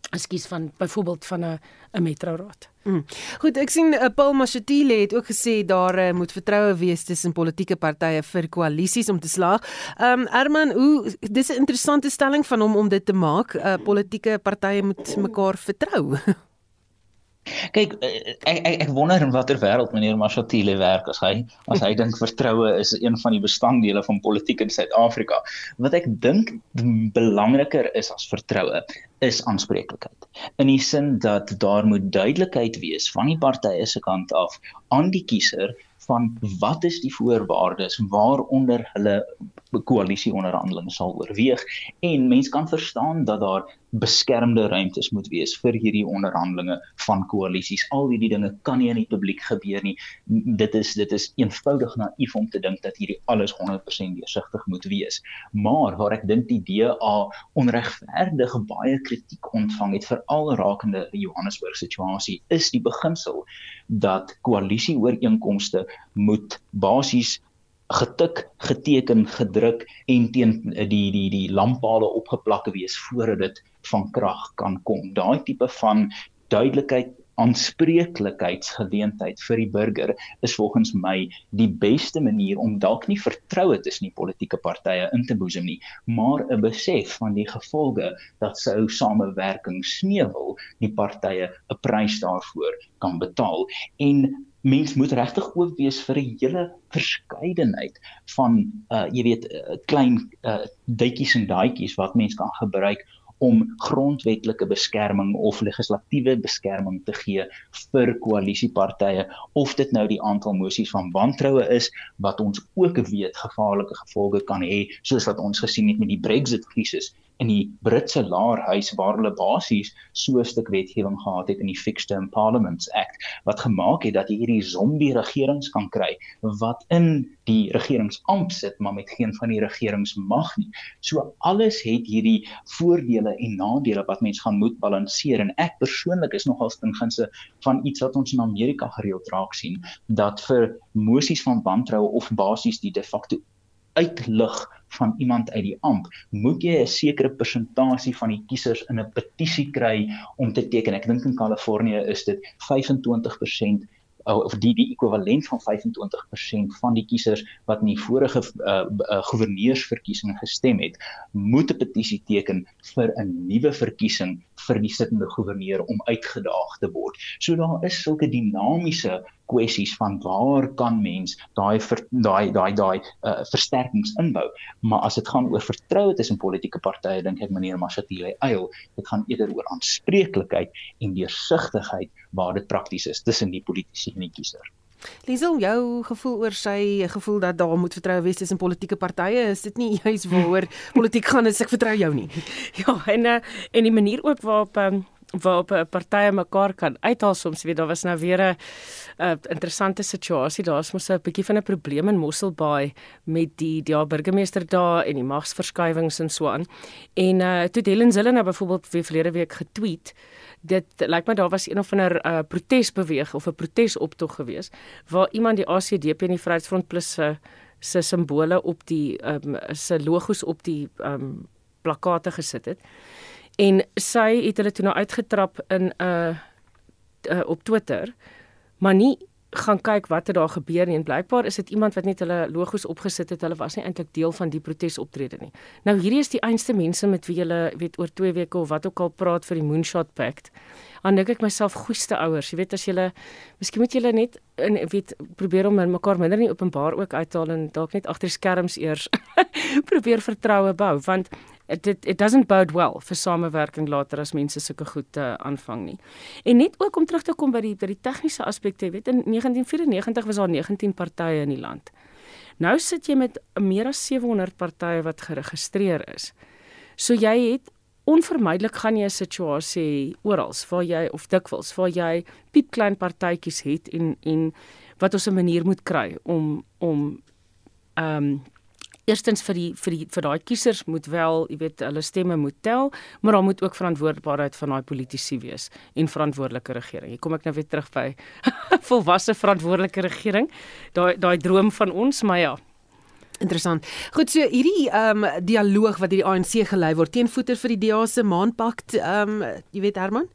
ekskuus van byvoorbeeld van 'n 'n metroraad. Mm. Goed, ek sien uh, Paul Mashatile het ook gesê daar uh, moet vertroue wees tussen politieke partye vir koalisies om te slaag. Ehm um, Herman, hoe dis 'n interessante stelling van hom om dit te maak. Uh, politieke partye moet mekaar vertrou. Kyk, ek ek ek wonder in watter wêreld meneer Mashatile werk as hy as hy dink vertroue is een van die bestanddele van politiek in Suid-Afrika. Wat ek dink belangriker is as vertroue is aanspreeklikheid. In die sin dat daar moet duidelikheid wees van die partye se kant af aan die kiezer van wat is die voorwaardes waaronder hulle koalisieonderhandelinge sal oorweeg en mens kan verstaan dat daar beskermde ruimtes moet wees vir hierdie onderhandelinge van koalisies. Al hierdie dinge kan nie in die publiek gebeur nie. Dit is dit is eenvoudig naïef om te dink dat hierdie alles 100% deursigtig moet wees. Maar waar ek dink die DA onregverdig baie kritiek ontvang het veral rakende die Johannesburg situasie, is die beginsel dat koalisieooreenkomste moet basies getik, geteken, gedruk en teen die die die lamppale opgeplak wees voordat dit van krag kan kom. Daai tipe van duidelikheid aanspreeklikheidsgeleentheid vir die burger is volgens my die beste manier om dalk nie vertroue tussen die politieke partye in te boesem nie, maar 'n besef van die gevolge dat sou samewerking sneuwel, die partye 'n prys daarvoor kan betaal en mens moet regtig oop wees vir 'n hele verskeidenheid van uh jy weet uh, klein uh duitjies en daadjies wat mens kan gebruik om grondwetlike beskerming of legislatiewe beskerming te gee vir koalisiepartye of dit nou die aantal mosies van wantroue is wat ons ook weet gevaarlike gevolge kan hê soos wat ons gesien het met die Brexit krisis in die Britse laerhuis waar hulle basies so 'n stuk wetgewing gehad het in die Fixed Term Parliaments Act wat gemaak het dat jy hierdie zombie regerings kan kry wat in die regeringsamp sit maar met geen van die regeringsmag nie. So alles het hierdie voordele en nadele wat mens gaan moet balanseer en ek persoonlik is nogal stinginse van iets wat ons in Amerika gereeld raak sien dat vir mosies van wantroue of basies die de facto uitlig van iemand uit die amp, moet jy 'n sekere persentasie van die kiesers in 'n petisie kry om te teken. Ek dink in Kalifornië is dit 25% of die die ekwivalent van 25% van die kiesers wat in die vorige uh, uh, goewerneursverkiesing gestem het, moet 'n petisie teken vir 'n nuwe verkiesing vir die sittende goewerneur om uitgedaag te word. So daar is sulke dinamiese kwessies van waar kan mens daai daai daai daai uh, versterkings inbou maar as dit gaan oor vertroue tussen politieke partye dink ek meneer Mashatile eil dit gaan eerder oor aanspreeklikheid en deursigtigheid waar dit prakties is tussen die politici en die kiezer Liesel, jou gevoel oor sy gevoel dat daar moet vertroue wees tussen politieke partye, is dit nie juis waaroor politiek gaan as ek vertrou jou nie. Ja, en uh, en die manier ook waarop um, waarop 'n partye mekaar kan uithaal soms weet daar was nou weer 'n 'n interessante situasie. Daar's mos 'n bietjie van 'n probleem in Mosselbaai met die die burgemeester daar en die magsverskuiwings en so aan. En uh toe Helen Zille nou byvoorbeeld weer verlede week getweet dit lyk my daar was een of ander uh, protesbeweging of 'n protesoptog gewees waar iemand die ACDP en die Vryheidsfront plus se se simbole op die um, se logos op die um, plakate gesit het en sy het hulle toe nou uitgetrap in 'n uh, uh, op Twitter maar nie gaan kyk wat het daar gebeur nie. En blykbaar is dit iemand wat net hulle logos opgesit het. Hulle was nie eintlik deel van die protesoptrede nie. Nou hierdie is die einste mense met wie hulle weet oor 2 weke of wat ook al praat vir die Moonshot Pact. Aan dink ek myself goeie ouers jy weet as jy miskien moet jy net en weet probeer om mekaar minder nie openbaar ook uithaal en dalk net agter skerms eers probeer vertroue bou. Want it, it it doesn't bode well vir samewerking later as mense sulke goed uh, aanvang nie. En net ook om terug te kom by die by die tegniese aspekte, weet in 1994 was daar 19 partye in die land. Nou sit jy met meer as 700 partye wat geregistreer is. So jy het onvermydelik gaan jy 'n situasie oral waar jy of dikwels waar jy piepklein partytjies het en en wat ons 'n manier moet kry om om ehm um, eerstens vir die vir die vir daai kiesers moet wel, jy weet, hulle stemme moet tel, maar daar moet ook verantwoordbaarheid van daai politici wees en verantwoordelike regering. Hier kom ek nou weer terug by volwasse verantwoordelike regering. Daai daai droom van ons, maar ja. Interessant. Goed, so hierdie ehm um, dialoog wat hierdie ANC gelei word teen voeter vir die DA se maandpak, ehm um, jy weet Herman?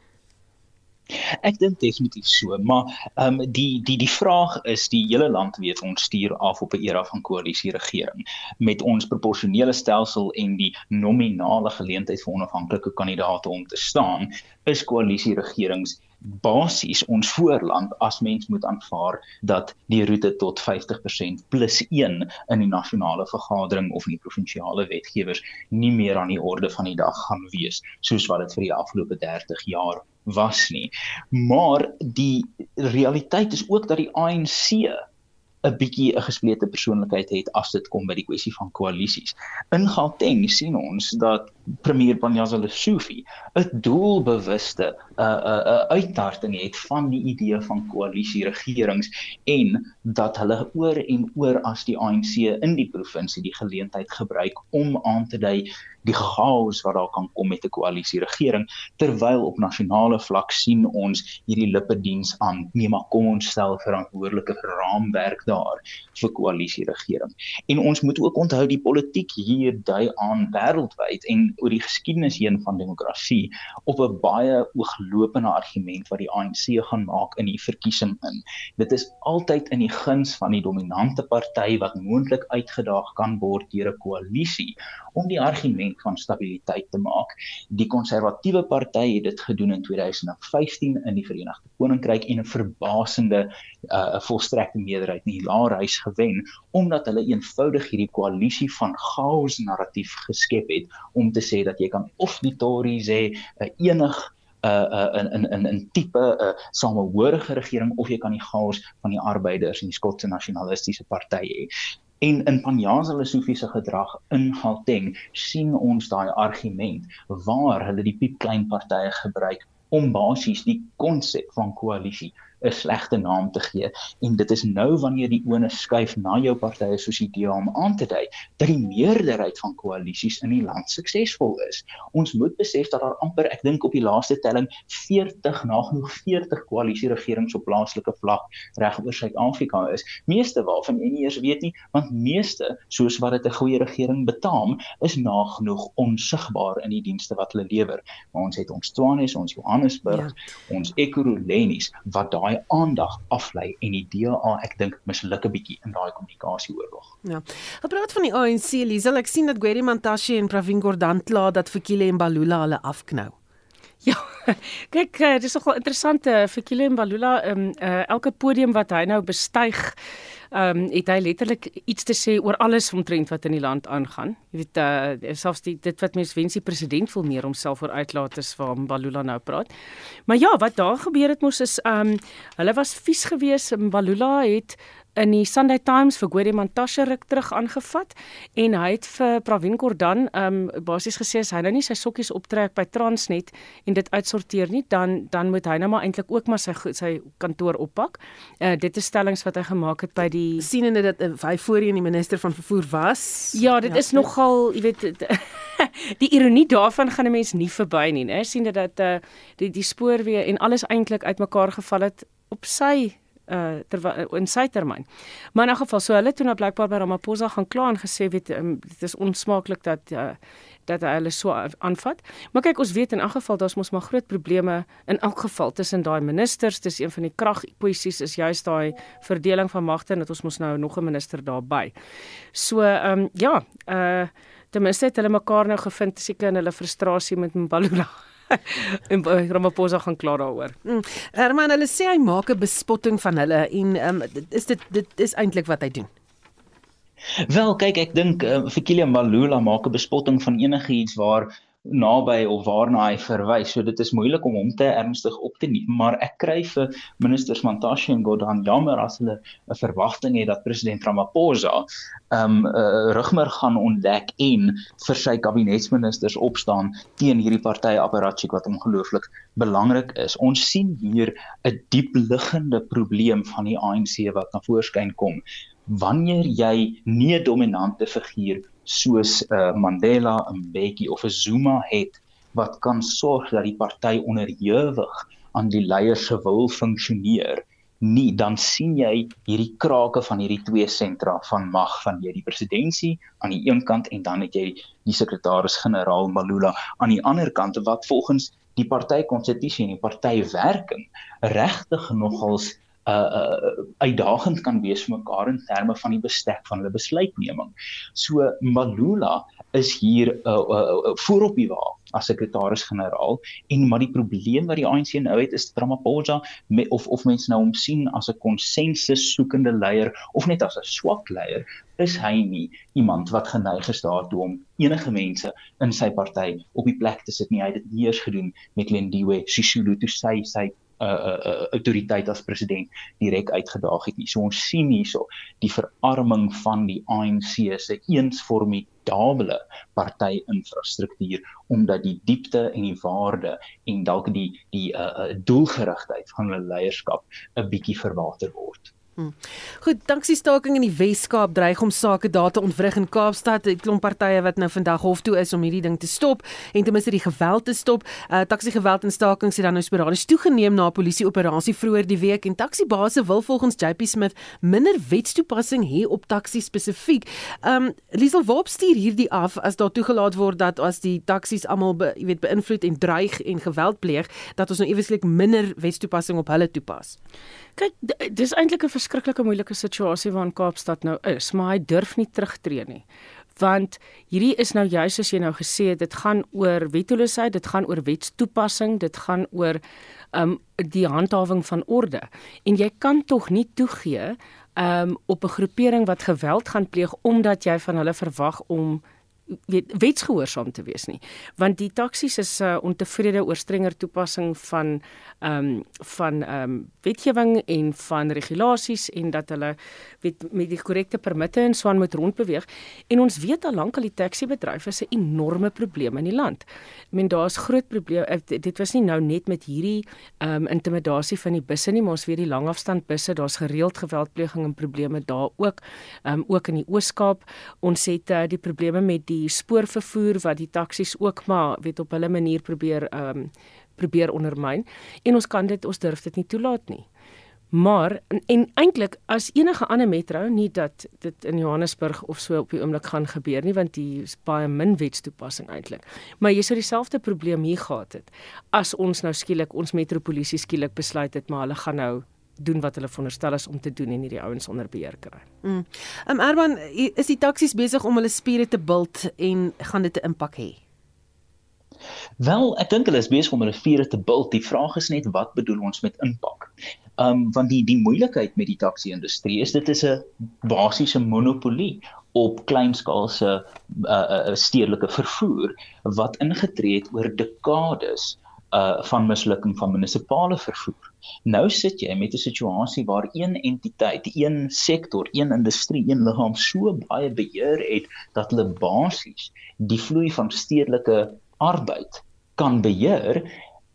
Ek dink definitief so, maar ehm um, die die die vraag is die hele land weet ons stuur af op 'n era van koalisie regering met ons proporsionele stelsel en die nominale geleentheid vir onafhanklike kandidaate om te staan, is koalisie regerings basies ons voorland as mens moet aanvaar dat die roete tot 50% plus 1 in die nasionale vergadering of in die provinsiale wetgewers nie meer aan die orde van die dag gaan wees soos wat dit vir die afgelope 30 jaar was nie. Maar die realiteit is ook dat die ANC 'n bietjie 'n gesplete persoonlikheid het as dit kom by die kwessie van koalisies. In Gauteng sien ons dat premier Panyaza Lesufi 'n doelbewuste 'n uh, 'n uh, 'n uh, uittarting het van die idee van koalisie regerings en dat hulle oor en oor as die ANC in die provinsie die geleentheid gebruik om aan te dui die chaos wat daar kan kom met 'n koalisie regering terwyl op nasionale vlak sien ons hierdie lippediens aan nee maar kom ons stel verantwoordelike raamwerk daar vir koalisie regering. En ons moet ook onthou die politiek hier dui aan wêreldwyd en oor die geskiedenis heen van demokrasie op 'n baie ooglopende argument wat die ANC gaan maak in die verkiesing in. Dit is altyd in die guns van die dominante party wat moontlik uitgedaag kan word deur 'n koalisie om die argument van stabiliteit te maak. Die konservatiewe party het dit gedoen in 2015 in die Verenigde Koninkryk en 'n verbasende uh volstrekte meerderheid in die Laerhuis gewen omdat hulle eenvoudig hierdie koalisie van chaos narratief geskep het om te sê dat jy kan of die Tories hê, 'n uh, enig uh in in in tipe 'n uh, samehorige regering of jy kan die chaos van die arbeiders en die Skotse nasionalistiese party hê En in Panjaza Lesofie se gedrag in Gauteng sien ons daai argument waar hulle die piepklein partye gebruik om basies die konsep van koalisie 'n slegte naam te gee en dit is nou wanneer die oone skuif na jou partye soos die DA om aan te dui dat die meerderheid van koalisies in die land suksesvol is. Ons moet besef dat daar amper ek dink op die laaste telling 40 nagenoeg 40 koalisieregerings op plaaslike vlak reg oor Suid-Afrika is. Meeste waarvan jy nie eers weet nie, want meeste soos wat dit 'n goeie regering betaam, is nagenoeg onsigbaar in die dienste wat hulle lewer. Maar ons het ons Tshwane, ons Johannesburg, ja. ons Ekurhuleni wat daai daai aandag aflei en die DA ek dink misluk 'n bietjie in daai kommunikasieoorlog. Ja. Gepraat van die ANC, Liesel, ek sien dat Gweri Mantashe en Pravin Gordhan kla dat Fikile en Balula hulle afknou. Ja. Kyk, eh, dit is nogal interessant vir eh, Fikile en Balula, um, uh, elke podium wat hy nou bestyg ehm um, het hy letterlik iets te sê oor alles omtrent wat in die land aangaan. Jy weet uh selfs die dit wat mens wens die president wil meer homself voor uitlaat is waar Mbalula nou praat. Maar ja, wat daar gebeur het mos is ehm um, hulle was vies geweest. Mbalula het in die Sunday Times vir Gwede Mantashe ruk terug aangevat en hy het vir Pravin Gordhan um basies gesê as hy nou nie sy sokkies optrek by Transnet en dit uitsorteer nie dan dan moet hy nou maar eintlik ook maar sy sy kantoor oppak. Uh dit is stellings wat hy gemaak het by die sien en dit uh, hy voorheen die minister van vervoer was. Ja, dit ja, is nogal, jy weet die ironie daarvan gaan 'n mens nie verby nie, né? sien dit dat uh die die spoorweë en alles eintlik uitmekaar geval het op sy uh terwyl in sy termyn. Maar in 'n geval so hulle toe nou blykbaar by Ramaphosa gaan kla en gesê weet um, dit is onsmaaklik dat uh dat hy hulle so aanvat. Maar kyk ons weet in elk geval daar's mos maar groot probleme in elk geval tussen daai ministers. Dis een van die kragkwessies is juist daai verdeling van magte en dat ons mos nou nog 'n minister daarby. So ehm um, ja, uh ten minste het hulle mekaar nou gevind seker in hulle frustrasie met Mbalula. en Ramaphosa gaan klaar daaroor. Mm. Herman, hulle sê hy maak 'n bespotting van hulle en um, is dit dit is eintlik wat hy doen. Wel, kyk, ek dink uh, vir Kilian Malula maak 'n bespotting van enige iets waar naby of waarna hy verwys. So dit is moeilik om hom te ernstig op te neem, maar ek kry vir ministers Mantashe en Godhan jammer as hulle 'n verwagting het dat president Ramaphosa um 'n uh, rugmer gaan ontdek en vir sy kabinetsministers opstaan teen hierdie party apparatjie wat ongelooflik belangrik is. Ons sien hier 'n diep liggende probleem van die ANC wat na voorskyn kom. Wanneer jy nie 'n dominante figuur soos 'n uh, Mandela, 'n Mbeki of 'n Zuma het wat kan sorg dat die party onderhewig aan die leiers se wil funksioneer nie dan sien jy hierdie krake van hierdie twee sentra van mag van jy die presidentsie aan die een kant en dan het jy die sekretaris-generaal Malula aan die ander kant wat volgens die party konstitusie en die party werking regtig nogals uh, uh uitdagend kan wees vir mekaar in terme van die bestek van hulle besluitneming. So Malula is hier uh, uh, uh, voorop die wa as sekretaris-generaal en maar die probleem wat die ANC nou het is Ramaphosa of of mense nou hom sien as 'n konsensus soekende leier of net as 'n swak leier is hy nie iemand wat geneig is daartoe om enige mense in sy party op die plek te sit nie hy het dit nie eers gedoen met Lindiwe Sisulu toe sy sy uh, uh, autoriteit as president direk uitgedaag het nie. So ons sien hierso die verarming van die ANC se eensformidable party-infrastruktuur omdat die diepte en die waarde en dalk die die uh, doelgerigtheid van hulle leierskap 'n bietjie verwater word. Hmm. Goed, dankie staking in die Wes-Kaap dreig om sake daar te ontwrig in Kaapstad. 'n Klomp partye wat nou vandag hof toe is om hierdie ding te stop en ten minste die geweld te stop. Uh taxi geweld en stakings het dan nou sporadies toegeneem na 'n polisie operasie vroeër die week en taxi base wil volgens JP Smith minder wetstoepassing hê op taxi spesifiek. Um Liesel Wop stuur hierdie af as daar toegelaat word dat as die taksies almal jy weet beïnvloed en dreig en geweld pleeg, dat ons nou eweslik minder wetstoepassing op hulle toepas. Kyk, dis eintlik 'n verskriklike moeilike situasie waarin Kaapstad nou is, maar hy durf nie terugtreë nie. Want hierdie is nou juis soos jy nou gesê het, dit gaan oor wetteloosheid, dit gaan oor wetstoepassing, dit gaan oor um die handhawing van orde. En jy kan tog nie toegee um op 'n groepering wat geweld gaan pleeg omdat jy van hulle verwag om weet wetsgehoorsaam te wees nie. Want die taksies is uh, ontevrede oor strenger toepassing van ehm um, van ehm um, wetgewing en van regulasies en dat hulle weet met die korrekte permitte en swaan moet rondbeweeg. En ons weet al lank al die taxi-bedryf is 'n enorme probleem in die land. Ek meen daar's groot probleme. Dit was nie nou net met hierdie ehm um, intimidasie van die busse nie, maar ons weet die langafstand busse, daar's gereeld geweldpleging en probleme daar ook. Ehm um, ook in die Oos-Kaap. Ons het uh, die probleme met die spoorvervoer wat die taksies ook maar weet op hulle manier probeer ehm um, probeer ondermyn en ons kan dit ons durf dit nie toelaat nie. Maar en, en eintlik as enige ander metro nie dat dit in Johannesburg of so op die oomblik gaan gebeur nie want die is baie min wetstoepassing eintlik. Maar jy sou dieselfde probleem hier gehad het as ons nou skielik ons metropolisie skielik besluit het maar hulle gaan nou doen wat hulle veronderstel is om te doen en hierdie ouens onder beheer kry. Mm. Um Erwan, is die taksies besig om hulle spiere te bult en gaan dit 'n impak hê? Wel, ek dink hulle is besig om hulle spiere te bult. Die vraag is net wat bedoel ons met impak? Um want die die moeilikheid met die taxi-industrie is dit is 'n basiese monopolie op kleinskaalse uh, uh, stedelike vervoer wat ingetree het oor dekades uh van mislukking van munisipale vervoer. Nou sit jy met 'n situasie waar een entiteit, een sektor, een industrie, een liggaam so baie beheer het dat hulle basies die vloei van stedelike arbeid kan beheer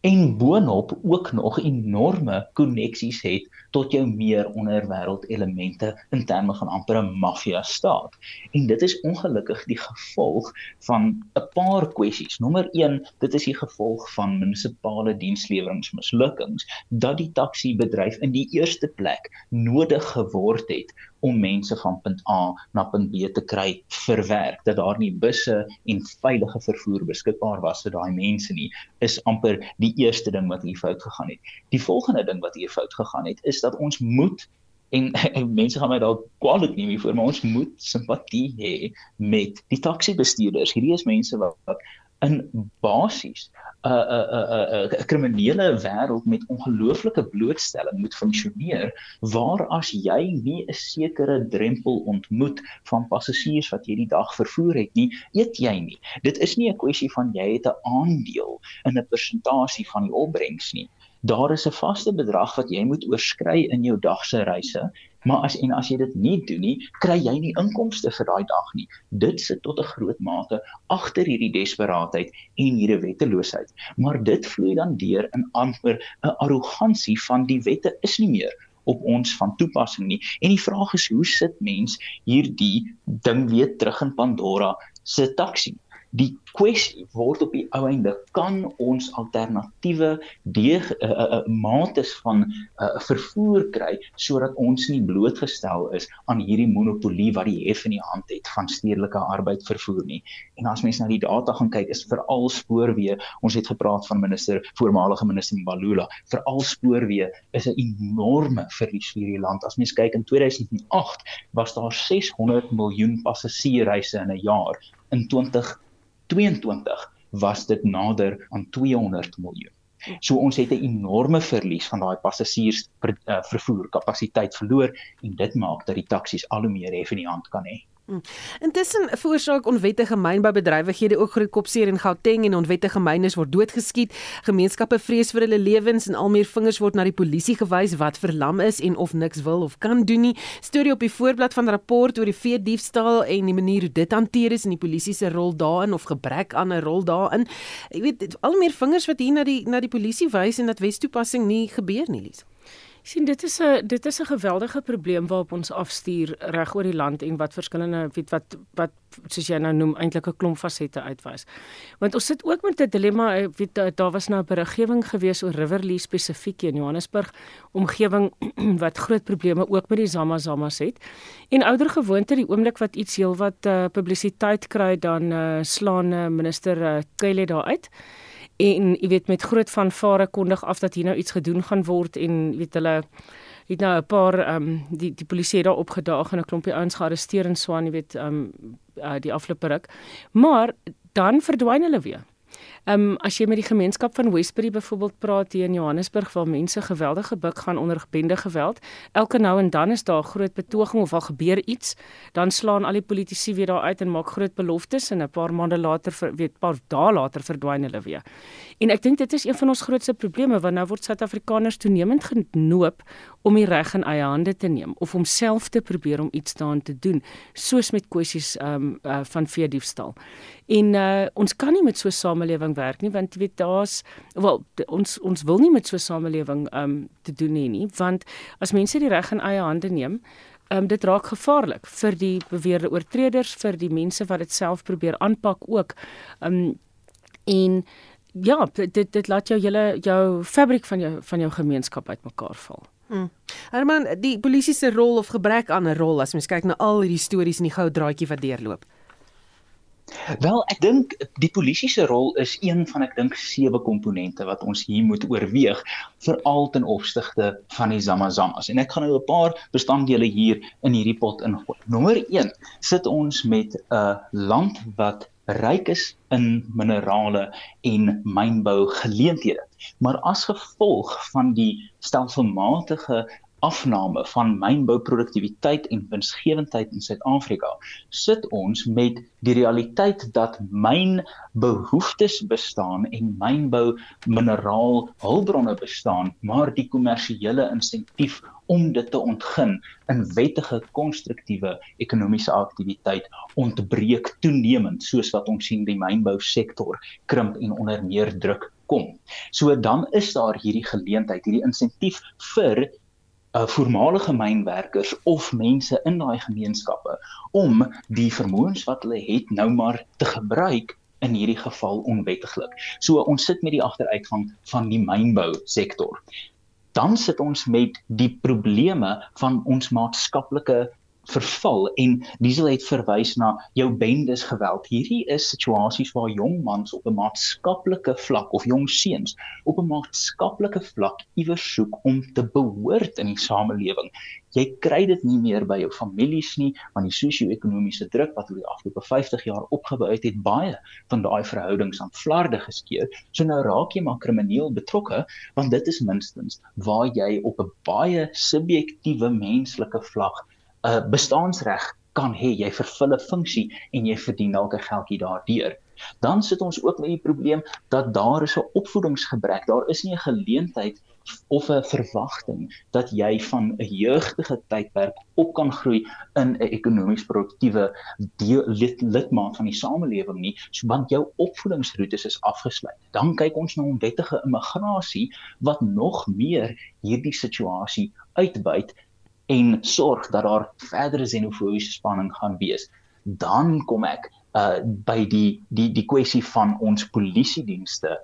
en boonop ook nog enorme koneksies het tot jou meer onderwêreld elemente in terme van amper 'n maffia staat. En dit is ongelukkig die gevolg van 'n paar kwessies. Nommer 1, dit is die gevolg van munisipale diensleweringmislukkings dat die taxi bedryf in die eerste plek nodig geword het om mense van punt A na punt B te kry verwerk dat daar nie busse en veilige vervoer beskikbaar was vir daai mense nie is amper die eerste ding wat hier fout gegaan het. Die volgende ding wat hier fout gegaan het is dat ons moet en, en mense gaan my dalk kwaliteit neem hiervoor maar ons moet simpatie hê met die taxi bestuurders. Hierdie is mense wat, wat in basies 'n 'n 'n 'n kriminele wêreld met ongelooflike blootstelling moet funksioneer waar as jy nie 'n sekere drempel ontmoet van passasiers wat hierdie dag vervoer het nie, eet jy nie. Dit is nie 'n kwessie van jy het 'n aandeel in 'n persentasie van die opbrengs nie. Daar is 'n vaste bedrag wat jy moet oorskry in jou dag se reise Maar as en as jy dit nie doen nie, kry jy nie inkomste vir daai dag nie. Dit sit tot 'n groot mate agter hierdie desperaatheid en hierdie wetteloosheid. Maar dit vloei dan deur in amper 'n arrogansie van die wette is nie meer op ons van toepassing nie. En die vraag is hoe sit mens hierdie ding weer terug in Pandora se taxi? Die kwessie word op die ou einde kan ons alternatiewe deeg uh, uh, mates van uh, vervoer kry sodat ons nie blootgestel is aan hierdie monopolie wat die hef in die hand het van stedelike arbeid vervoer nie. En as mens na die data gaan kyk is veral spoorweë, ons het gepraat van minister voormalige minister Mbalula, veral spoorweë is 'n enorme verlies vir hierdie land. As mens kyk in 2008 was daar 600 miljoen passasiereise in 'n jaar. In 20 2022 was dit nader aan 200 miljoen. So ons het 'n enorme verlies van daai passasiers ver, uh, vervoer kapasiteit verloor en dit maak dat die taksies al hoe meer hef in die hand kan hê. Hmm. Intussen veroorsaak onwettige mynboubedrywighede ook groot kopseer in Gauteng en onwettige mynes word doodgeskiet. Gemeenskappe vrees vir hulle lewens en al meer vingers word na die polisie gewys wat verlam is en of niks wil of kan doen nie. Storie op die voorblad van rapport oor die vee diefstal en die manier hoe dit hanteer is en die polisie se rol daarin of gebrek aan 'n rol daarin. Ek weet al meer vingers wat hier na die na die polisie wys en dat wetstoepassing nie gebeur nie, Lies sien dit is 'n dit is 'n geweldige probleem waarop ons afstuur reg oor die land en wat verskillende weet wat wat soos jy nou noem eintlik 'n klomp fasette uitwys. Want ons sit ook met 'n dilemma weet daar was nou 'n beriggewing gewees oor Riverlea spesifiek in Johannesburg omgewing wat groot probleme ook met die Zama Zamas het. En ouer gewoonte die oomblik wat iets heelwat uh, publisiteit kry dan uh, slaan uh, minister uh, Kyle daar uit en jy weet met groot vanvare kondig af dat hier nou iets gedoen gaan word en weet hulle het nou 'n paar ehm um, die die polisie daar opgedaag en 'n klompie ouens gearresteer en swaan jy weet ehm um, uh, die afloope ruk. Maar dan verdwyn hulle weer Ehm um, as jy met die gemeenskap van Westbury byvoorbeeld praat hier in Johannesburg waar mense geweldige buk gaan onder bende geweld, elke nou en dan is daar 'n groot betoging of al gebeur iets, dan slaan al die politici weer daar uit en maak groot beloftes en 'n paar maande later, weet paar dae later verdwyn hulle weer. En ek dink dit is een van ons grootste probleme want nou word Suid-Afrikaners toenemend genoop om die reg in eie hande te neem of om self te probeer om iets daaraan te doen, soos met kwessies um, uh, van veediefstal. En uh, ons kan nie met so 'n samelewing werk nie want jy weet daar's wel ons ons wil nie met so 'n samelewing um te doen nie nie want as mense die reg in eie hande neem Um, dit raak gevaarlik vir die beweerde oortreders vir die mense wat dit self probeer aanpak ook. Um en ja, dit dit laat jou hele jou fabriek van jou van jou gemeenskap uitmekaar val. Hmm. Herman, die polisie se rol of gebrek aan 'n rol as mens kyk na al hierdie stories in die goue draadjie wat deurloop. Wel, ek dink die polisie se rol is een van ek dink sewe komponente wat ons hier moet oorweeg veral ten opsigte van die Zamazamas. En ek gaan nou 'n paar bestanddele hier in hierdie pot ingooi. Nommer 1 sit ons met 'n land wat ryk is in minerale en mynbou geleenthede. Maar as gevolg van die stelselmatige afname van mynbouproduktiwiteit en winsgewendheid in Suid-Afrika sit ons met die realiteit dat mynbehoeftes bestaan en mynbou mineraal hulpbronne bestaan maar die kommersiële insentief om dit te ontgin in wettige konstruktiewe ekonomiese aktiwiteit ontbreek toenemend soos wat ons sien die mynbousektor krimp en onder meer druk kom. So dan is daar hierdie geleentheid, hierdie insentief vir uh, voormalige mynwerkers of mense in daai gemeenskappe om die vermoëns wat hulle het nou maar te gebruik in hierdie geval onwettiglik. So ons sit met die agteruitgang van die mynbou sektor. Dan sit ons met die probleme van ons maatskaplike verval en Diesel het verwys na jou bendes geweld. Hierdie is situasies waar jong mans op 'n maatskaplike vlak of jong seuns op 'n maatskaplike vlak iewers soek om te behoort in die samelewing. Jy kry dit nie meer by jou families nie, want die sosio-ekonomiese druk wat oor die afgelope 50 jaar opgebou het, het baie van daai verhoudings aan flarde geskeur. So nou raak jy maar krimineel betrokke, want dit is minstens waar jy op 'n baie subjektiewe menslike vlak 'n uh, bestaansreg kan hê, jy vervul 'n funksie en jy verdien dalk 'n geldjie daardeur. Dan sit ons ook met die probleem dat daar is 'n opvoedingsgebrek. Daar is nie 'n geleentheid of 'n verwagting dat jy van 'n jeugdige tydperk op kan groei in 'n ekonomies produktiewe lid, lidmaat van die samelewing nie, so want jou opvoedingsroetes is afgesluit. Dan kyk ons na onwettige immigrasie wat nog meer hierdie situasie uitbuit en sorg dat daar verdere xenofobiese spanning gaan wees, dan kom ek uh by die die die kwessie van ons polisiedienste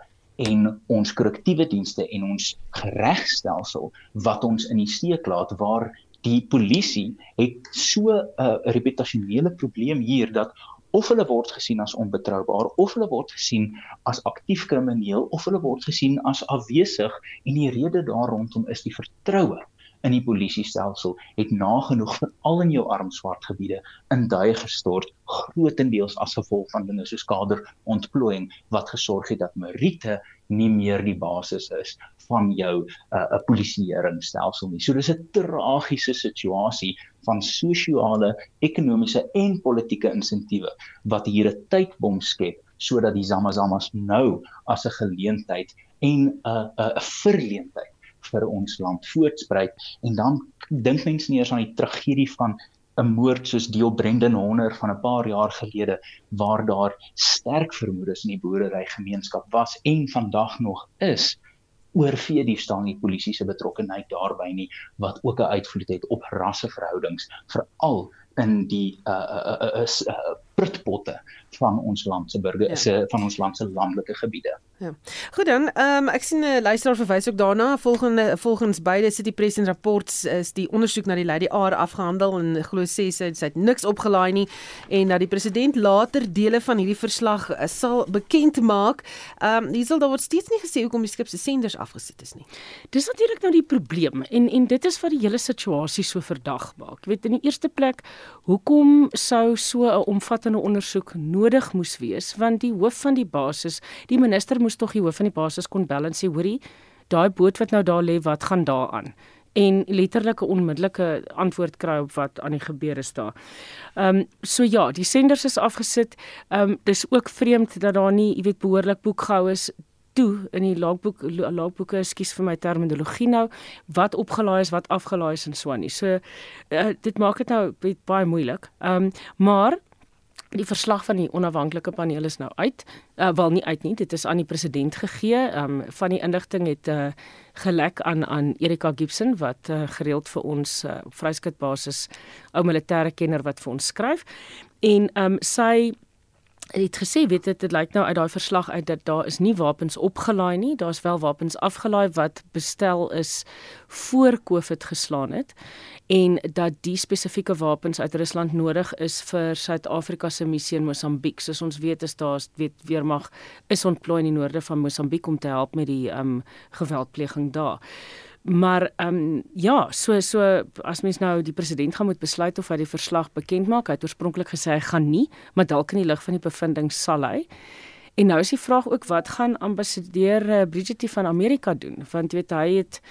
en ons korrektiewe dienste en ons regstelsel wat ons in die steek laat waar die polisie het so 'n uh, reputasionele probleem hier dat of hulle word gesien as onbetroubaar of hulle word gesien as aktief krimineel of hulle word gesien as afwesig en die rede daar rondom is die vertroue in die polisiestelsel het nagenoeg vir al in jou armswart gebiede in duie gestort grootendeels as gevolg van dinge soos kader ontplooiing wat gesorg het dat Merite nie meer die basis is van jou 'n uh, 'n polisieeringsstelsel nie. So dis 'n tragiese situasie van sosiale, ekonomiese en politieke insentiewe wat hier 'n tydbom skep sodat die Zamazamas nou as 'n geleentheid en 'n uh, 'n uh, verleentheid vir ons land voortsprei en dan dink mense nie eens aan die tragedie van 'n moord soos Deel Brendan Honor van 'n paar jaar gelede waar daar sterk vermoedes in die boerdery gemeenskap was en vandag nog is oor vee die staan die polisie se betrokkeheid daarbey nie wat ook 'n uitvloed het op rasseverhoudings veral in die uh uh uh, uh, uh prutpotte van ons land se burgers ja. van ons land se landelike gebiede. Ja. Goed dan, ehm um, ek sien 'n uh, luisteraar verwys ook daarna. Volgende volgens beide City Press en rapports is die ondersoek na die Lady R afgehandel en glo sê sy het niks opgelaai nie en dat die president later dele van hierdie verslag uh, sal bekend maak. Ehm um, hiersal daar word steeds nie gesê hoekom die skip se senders afgesit is nie. Dis natuurlik nou die probleem en en dit is wat die hele situasie so verdag maak. Jy weet in die eerste plek, hoekom sou so 'n omvattende ondersoek nodig moes wees? Want die hoof van die basis, die minister tog die hoof van die basis kon bel en sê hoorie daai boot wat nou daar lê wat gaan daaraan en letterlike onmiddellike antwoord kry op wat aan die gebeur is daar. Ehm um, so ja, die senders is afgesit. Ehm um, dis ook vreemd dat daar nie, jy weet, behoorlik boek gehou is toe in die logboek logboeke, ekskuus vir my terminologie nou, wat opgelaai is, wat afgelaai is en so aan nie. So uh, dit maak dit nou baie moeilik. Ehm um, maar Die verslag van die onafhanklike paneel is nou uit. Uh, wel nie uit nie, dit is aan die president gegee. Um van die inligting het uh, gelek aan aan Erika Gibson wat uh, gereeld vir ons uh, op vryskut basis ou militêre kenner wat vir ons skryf. En um sy het gesê weet dit dit lyk nou uit daai verslag uit dat daar is nie wapens opgelaai nie, daar's wel wapens afgelaai wat bestel is voor Covid geslaan het en dat die spesifieke wapens uit Rusland nodig is vir Suid-Afrika se missie in Mosambiek. Soos ons weet is daar weet weermag is ontplooi in die noorde van Mosambiek om te help met die um, geweldpleging daar. Maar ehm um, ja, so so as mens nou die president gaan moet besluit of hy die verslag bekend maak, hy het oorspronklik gesê hy gaan nie, maar dalk in die lig van die bevindings sal hy. En nou is die vraag ook wat gaan ambassadeur uh, Bridget van Amerika doen? Want jy weet hy het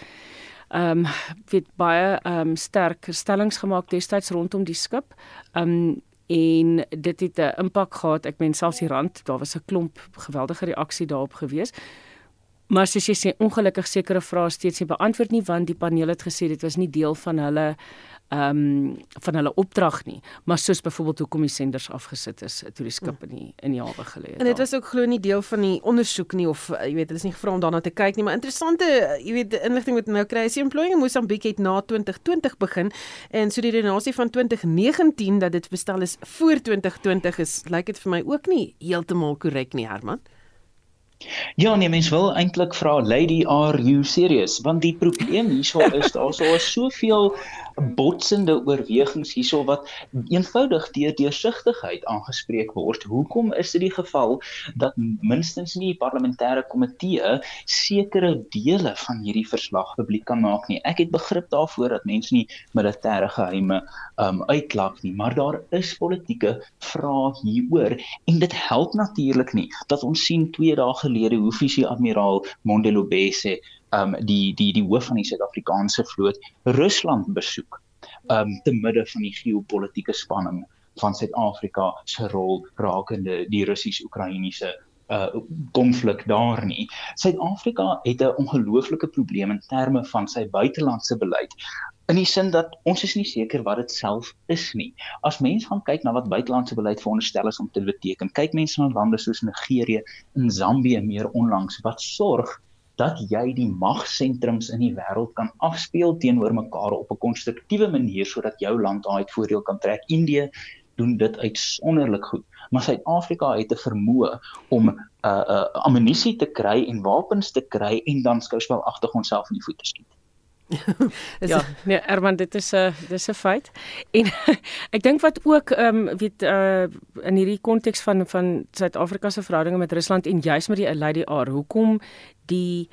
ehm um, weet baie ehm um, sterk stellings gemaak destyds rondom die skip. Ehm um, en dit het 'n impak gehad. Ek meen selfs die rand, daar was 'n klomp geweldige reaksie daarop gewees. Maar soos jy sê, ongelukkig sekere vrae steeds nie beantwoord nie want die paneel het gesê dit was nie deel van hulle ehm um, van hulle opdrag nie, maar soos byvoorbeeld hoekom die senders afgesit is toe die skip in die in die hawe gelê het. En dit was ook glo nie deel van die ondersoek nie of jy weet, hulle is nie gevra om daarna te kyk nie, maar interessante jy weet inligting wat nou kry, is die employing in Mosambik het na 2020 begin en so die redenasie van 2019 dat dit bestel is voor 2020 is, lyk dit vir my ook nie heeltemal korrek nie, Herman. Ja, nee, mens wil eintlik vra Lady are you serious? Want die probleem hierso is daar so soveel botsende oorwegings hierso wat eenvoudig deur deursigtigheid aangespreek word. Hoekom is dit die geval dat minstens nie die parlementêre komitee sekere dele van hierdie verslag publiek kan maak nie? Ek het begrip daarvoor dat mense nie militêre geheime um uitklak nie, maar daar is politieke vrae hieroor en dit help natuurlik nie dat ons sien 2 dae gelede hoe visie admiraal Mondelobese um die die die hoof van die Suid-Afrikaanse vloot Rusland besoek um te midde van die geopolitiese spanning van Suid-Afrika se rol rakende die Russies-Oekraïense uh konflik daar nie. Suid-Afrika het 'n ongelooflike probleem in terme van sy buitelandse beleid in die sin dat ons is nie seker wat dit self is nie. As mens gaan kyk na wat buitelandse beleid veronderstel is om te beteken, kyk mense na lande soos Nigerië en Zambië meer onlangs wat sorg dat jy die magsentrums in die wêreld kan afspeel teenoor mekaar op 'n konstruktiewe manier sodat jou land daai voordeel kan trek. Indië doen dit uitsonderlik goed, maar Suid-Afrika het 'n vermoë om 'n uh, uh, ammunisie te kry en wapens te kry en dan skouspel agter onsself in die voete skiet. ja, nee, Erman, dit is 'n uh, dis 'n feit. En ek dink wat ook ehm um, weet uh in hierdie konteks van van Suid-Afrika se verhoudinge met Rusland en juis met die Lady R, hoekom die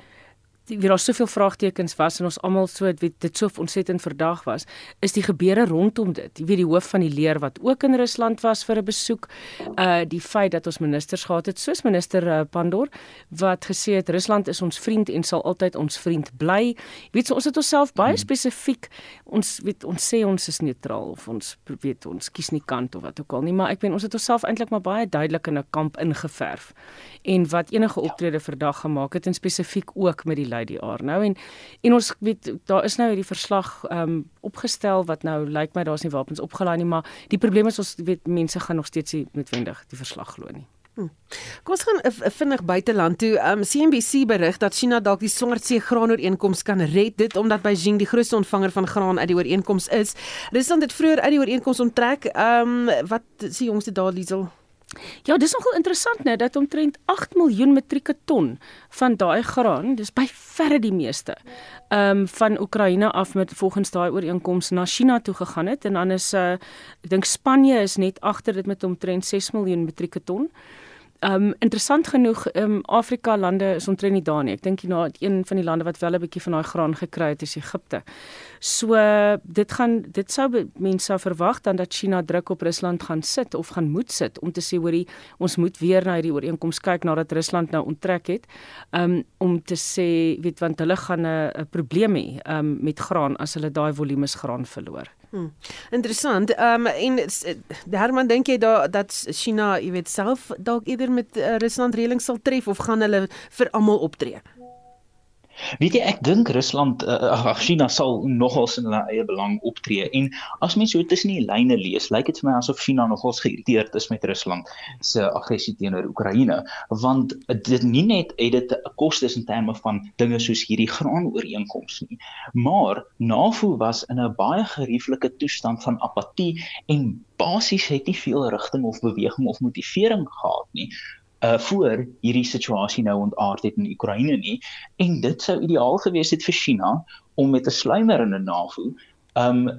wie daar soveel vraagtekens was en ons almal so weet dit so ontsettend verdag was is die gebeure rondom dit. Jy weet die hoof van die leer wat ook in Rusland was vir 'n besoek uh die feit dat ons ministers gehad het soos minister uh, Pandor wat gesê het Rusland is ons vriend en sal altyd ons vriend bly. Jy weet so ons het onsself baie hmm. spesifiek ons weet ons sê ons is neutraal of ons weet ons kies nie kant of wat ook al nie maar ek weet ons het onsself eintlik maar baie duidelik in 'n kamp ingeverf en wat enige optrede verdag gemaak het en spesifiek ook met die Lady R nou en en ons weet daar is nou hierdie verslag ehm um, opgestel wat nou lyk my daar's nie wapens opgelaai nie maar die probleem is ons weet mense gaan nog steeds nie noodwendig die verslag glo nie hm. Kom ons gaan uh, vinnig buiteland toe. Um CNBC berig dat China dalk die Swartsee graanooreenkoms kan red dit omdat Beijing die grootste ontvanger van graan uit die ooreenkoms is. Rusland het vroeër uit die ooreenkoms onttrek. Um wat sê jongste daar Liesel? Ja, dis nogal interessant net dat omtrent 8 miljoen metrieke ton van daai graan, dis by verre die meeste, ehm um, van Oekraïne af met volgens daai ooreenkoms na China toe gegaan het en dan is uh ek dink Spanje is net agter dit met omtrent 6 miljoen metrieke ton. Um interessant genoeg, um Afrika lande is omtrent nie daar nie. Ek dink jy nou een van die lande wat wel 'n bietjie van daai graan gekry het is Egipte. So dit gaan dit sou mense sou verwag dan dat China druk op Rusland gaan sit of gaan moet sit om te sê hoorie ons moet weer na hierdie ooreenkoms kyk nadat Rusland nou onttrek het. Um om te sê weet want hulle gaan 'n probleem hê um met graan as hulle daai volumes graan verloor. Hmm. Interessant. Ehm um, en Herman dink jy da dat China, jy weet self dalk eerder met uh, Rusland reëling sal tref of gaan hulle vir almal optree? Weet jy ek dink Rusland uh, China sal nogals in hulle eie belang optree. En as mens so tussen die lyne lees lyk dit vir my asof China nogals geïrriteerd is met Rusland se aggressie teenoor Oekraïne. Want dit nie net het dit 'n kostes in terme van dinge soos hierdie graanooreenkoms nie maar NAVO was in 'n baie gerieflike toestand van apatie en basies het nie veel rigting of beweging of motivering gehad nie uh voor hierdie situasie nou ontaard het in Oekraïne nie. En dit sou ideaal gewees het vir China om met 'n sluimerende NAVO um uh,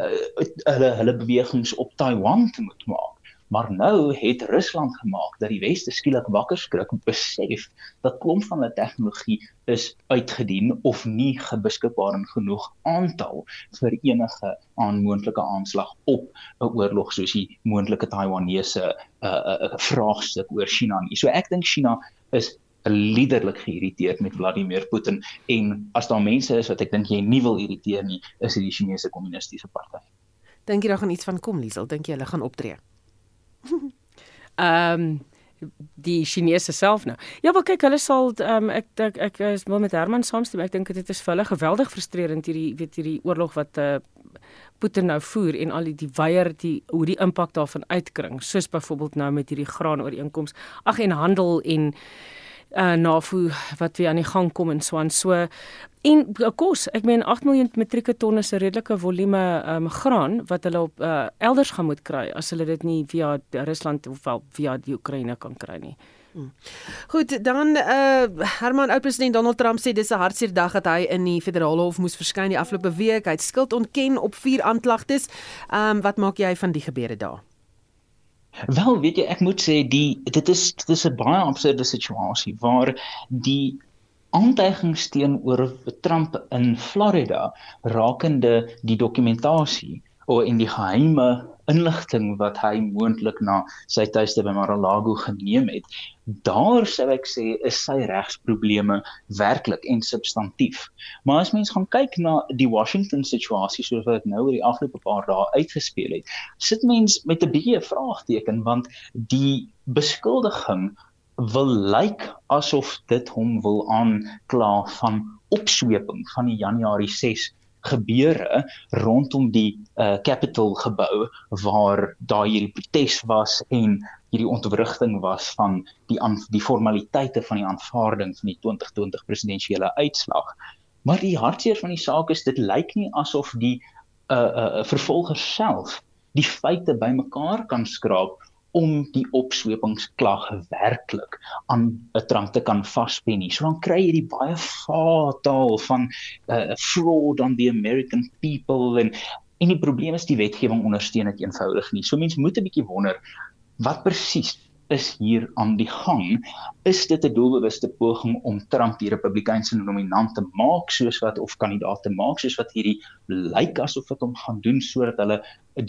hulle hulle bewegings op Taiwan te moet maak Maar nou het Rusland gemaak dat die weste skielik wakker skrik en besef dat klomp van hulle tegnologie is uitgedien of nie beskikbaar in genoeg aantal vir enige aanmoontlike aanslag op 'n oorlog soos die moontlike Taiwanese 'n uh, uh, uh, vraagstuk oor China nie. So ek dink China is liderlik geïrriteerd met Vladimir Putin en as daar mense is wat ek dink jy nie wil irriteer nie, is dit die Chinese Kommunistiese Party. Dink jy daar gaan iets van kom, Liesel? Dink jy hulle gaan optree? Ehm um, die Chinese self nou. Ja, maar kyk, hulle sal ehm um, ek ek ek is wel met Herman saamstem. Ek dink dit is vir hulle geweldig frustrerend hierdie weet hierdie oorlog wat uh Putin nou voer en al die, die weier die hoe die impak daarvan uitkring, soos byvoorbeeld nou met hierdie graanooreenkoms. Ag en handel en uh NAVO wat weer aan die gang kom en so aan. So en uh, kos, ek meen 8 miljoen metrieke ton is 'n redelike volume um graan wat hulle op uh elders gaan moet kry as hulle dit nie via Rusland of wel via die Oekraïne kan kry nie. Hmm. Goed, dan uh Herman ou president Donald Trump sê dis 'n hartseer dag dat hy in die federale hof moes verskyn die afgelope week. Hy het skuld ontken op vier aanklagtes. Um wat maak jy van die gebeure daar? Wel, weet jy, ek moet sê die dit is dit is 'n baie absurde situasie waar die aantuigings teenoor Trump in Florida rakende die dokumentasie of in die geheime inligting wat hy moontlik na sy tuiste by Mar-a-Lago geneem het, daar sou ek sê is sy regsprobleme werklik en substantief. Maar as mens gaan kyk na die Washington situasie soos wat dit nou oor die afgelope paar dae uitgespeel het, sit mens met 'n bietjie 'n vraagteken want die beskuldiging wil lyk asof dit hom wil aankla van opsweping van die Januarie 6 gebeure rondom die uh, Capitol gebou waar daar hierdie protes was en hierdie ontwrigting was van die aan die formaliteite van die aanvaarding van die 2020 presidentsiële uitslag. Maar die hartseer van die saak is dit lyk nie asof die uh uh vervolgers self die feite bymekaar kan skraap om die opswepingsklag werklik aan 'n tronk te kan vaspen nie. So dan kry jy die baie fataal van 'n uh, fraud on the American people en en die probleem is die wetgewing ondersteun dit eenvoudig nie. So mense moet 'n bietjie wonder wat presies is hier aan die gang is dit 'n doelbewuste poging om Trump die Republikeinse nominant te maak soos wat of kandidaat te maak soos wat hierdie lyk asof wat hom gaan doen sodat hulle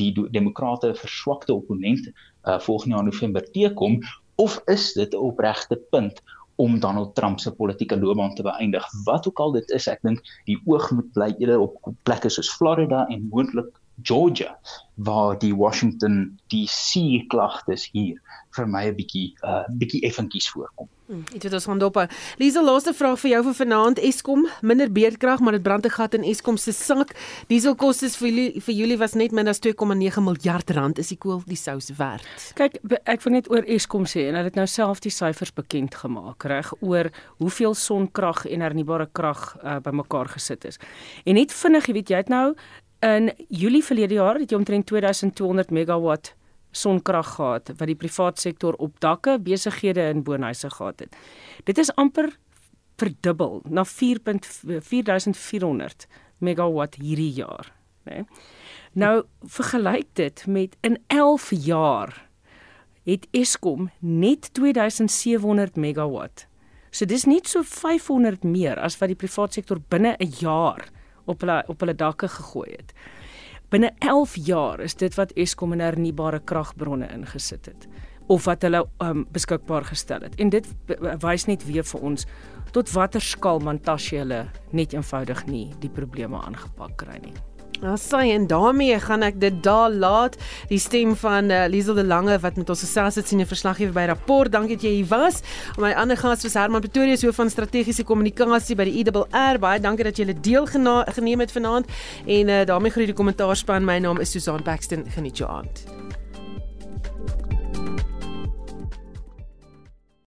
die demokrate verswakte opponent uh, volgende jaar November teekom? Of is dit 'n opregte punt om Donald Trump se politieke loopbaan te beëindig? Wat ook al dit is ek dink die oog moet bly eerder op plekke soos Florida en moontlik Georgia waar die Washington DC klagtes hier vir my 'n bietjie 'n uh, bietjie effentjies voorkom. Hmm, dit het ons gaan dop. Lisa, laaste vraag vir jou vir vanaand. Eskom minder beerdkrag, maar dit brand 'n gat in Eskom se sak. Dieselkoste vir julle vir julle was net min as 2,9 miljard rand. Is die koel die sous werd? Kyk, ek wil net oor Eskom sê en hulle het nou self die syfers bekend gemaak, reg, oor hoeveel sonkrag en hernubare krag uh, bymekaar gesit is. En net vinnig, jy weet jy het nou In Julie verlede jaar het jy omtrent 2200 megawatt sonkrag gehad wat die privaat sektor op dakke, besighede en woonhuise gehad het. Dit is amper verdubbel na 4.4400 megawatt hierdie jaar, né? Nee. Nou vergelyk dit met in 11 jaar het Eskom net 2700 megawatt. So dis net so 500 meer as wat die privaat sektor binne 'n jaar op hulle op hulle dakke gegooi het. Binne 11 jaar is dit wat Eskom in hernubare kragbronne ingesit het of wat hulle um, beskikbaar gestel het. En dit wys net weer vir ons tot watter skaal Mantashe hulle net eenvoudig nie die probleme aangepak kry nie. Sê en daarmee gaan ek dit daar laat. Die stem van uh, Liesel de Lange wat met ons gesels het sien 'n verslaggewer by rapport. Dankie dat jy hier was. My ander gas was Herman Pretorius hoof van strategiese kommunikasie by die IRR. Baie dankie dat jy hulle deel geneem het vanaand. En uh, daarmee groet die kommentaarspan. My naam is Susan Paxton. Geniet jou aand.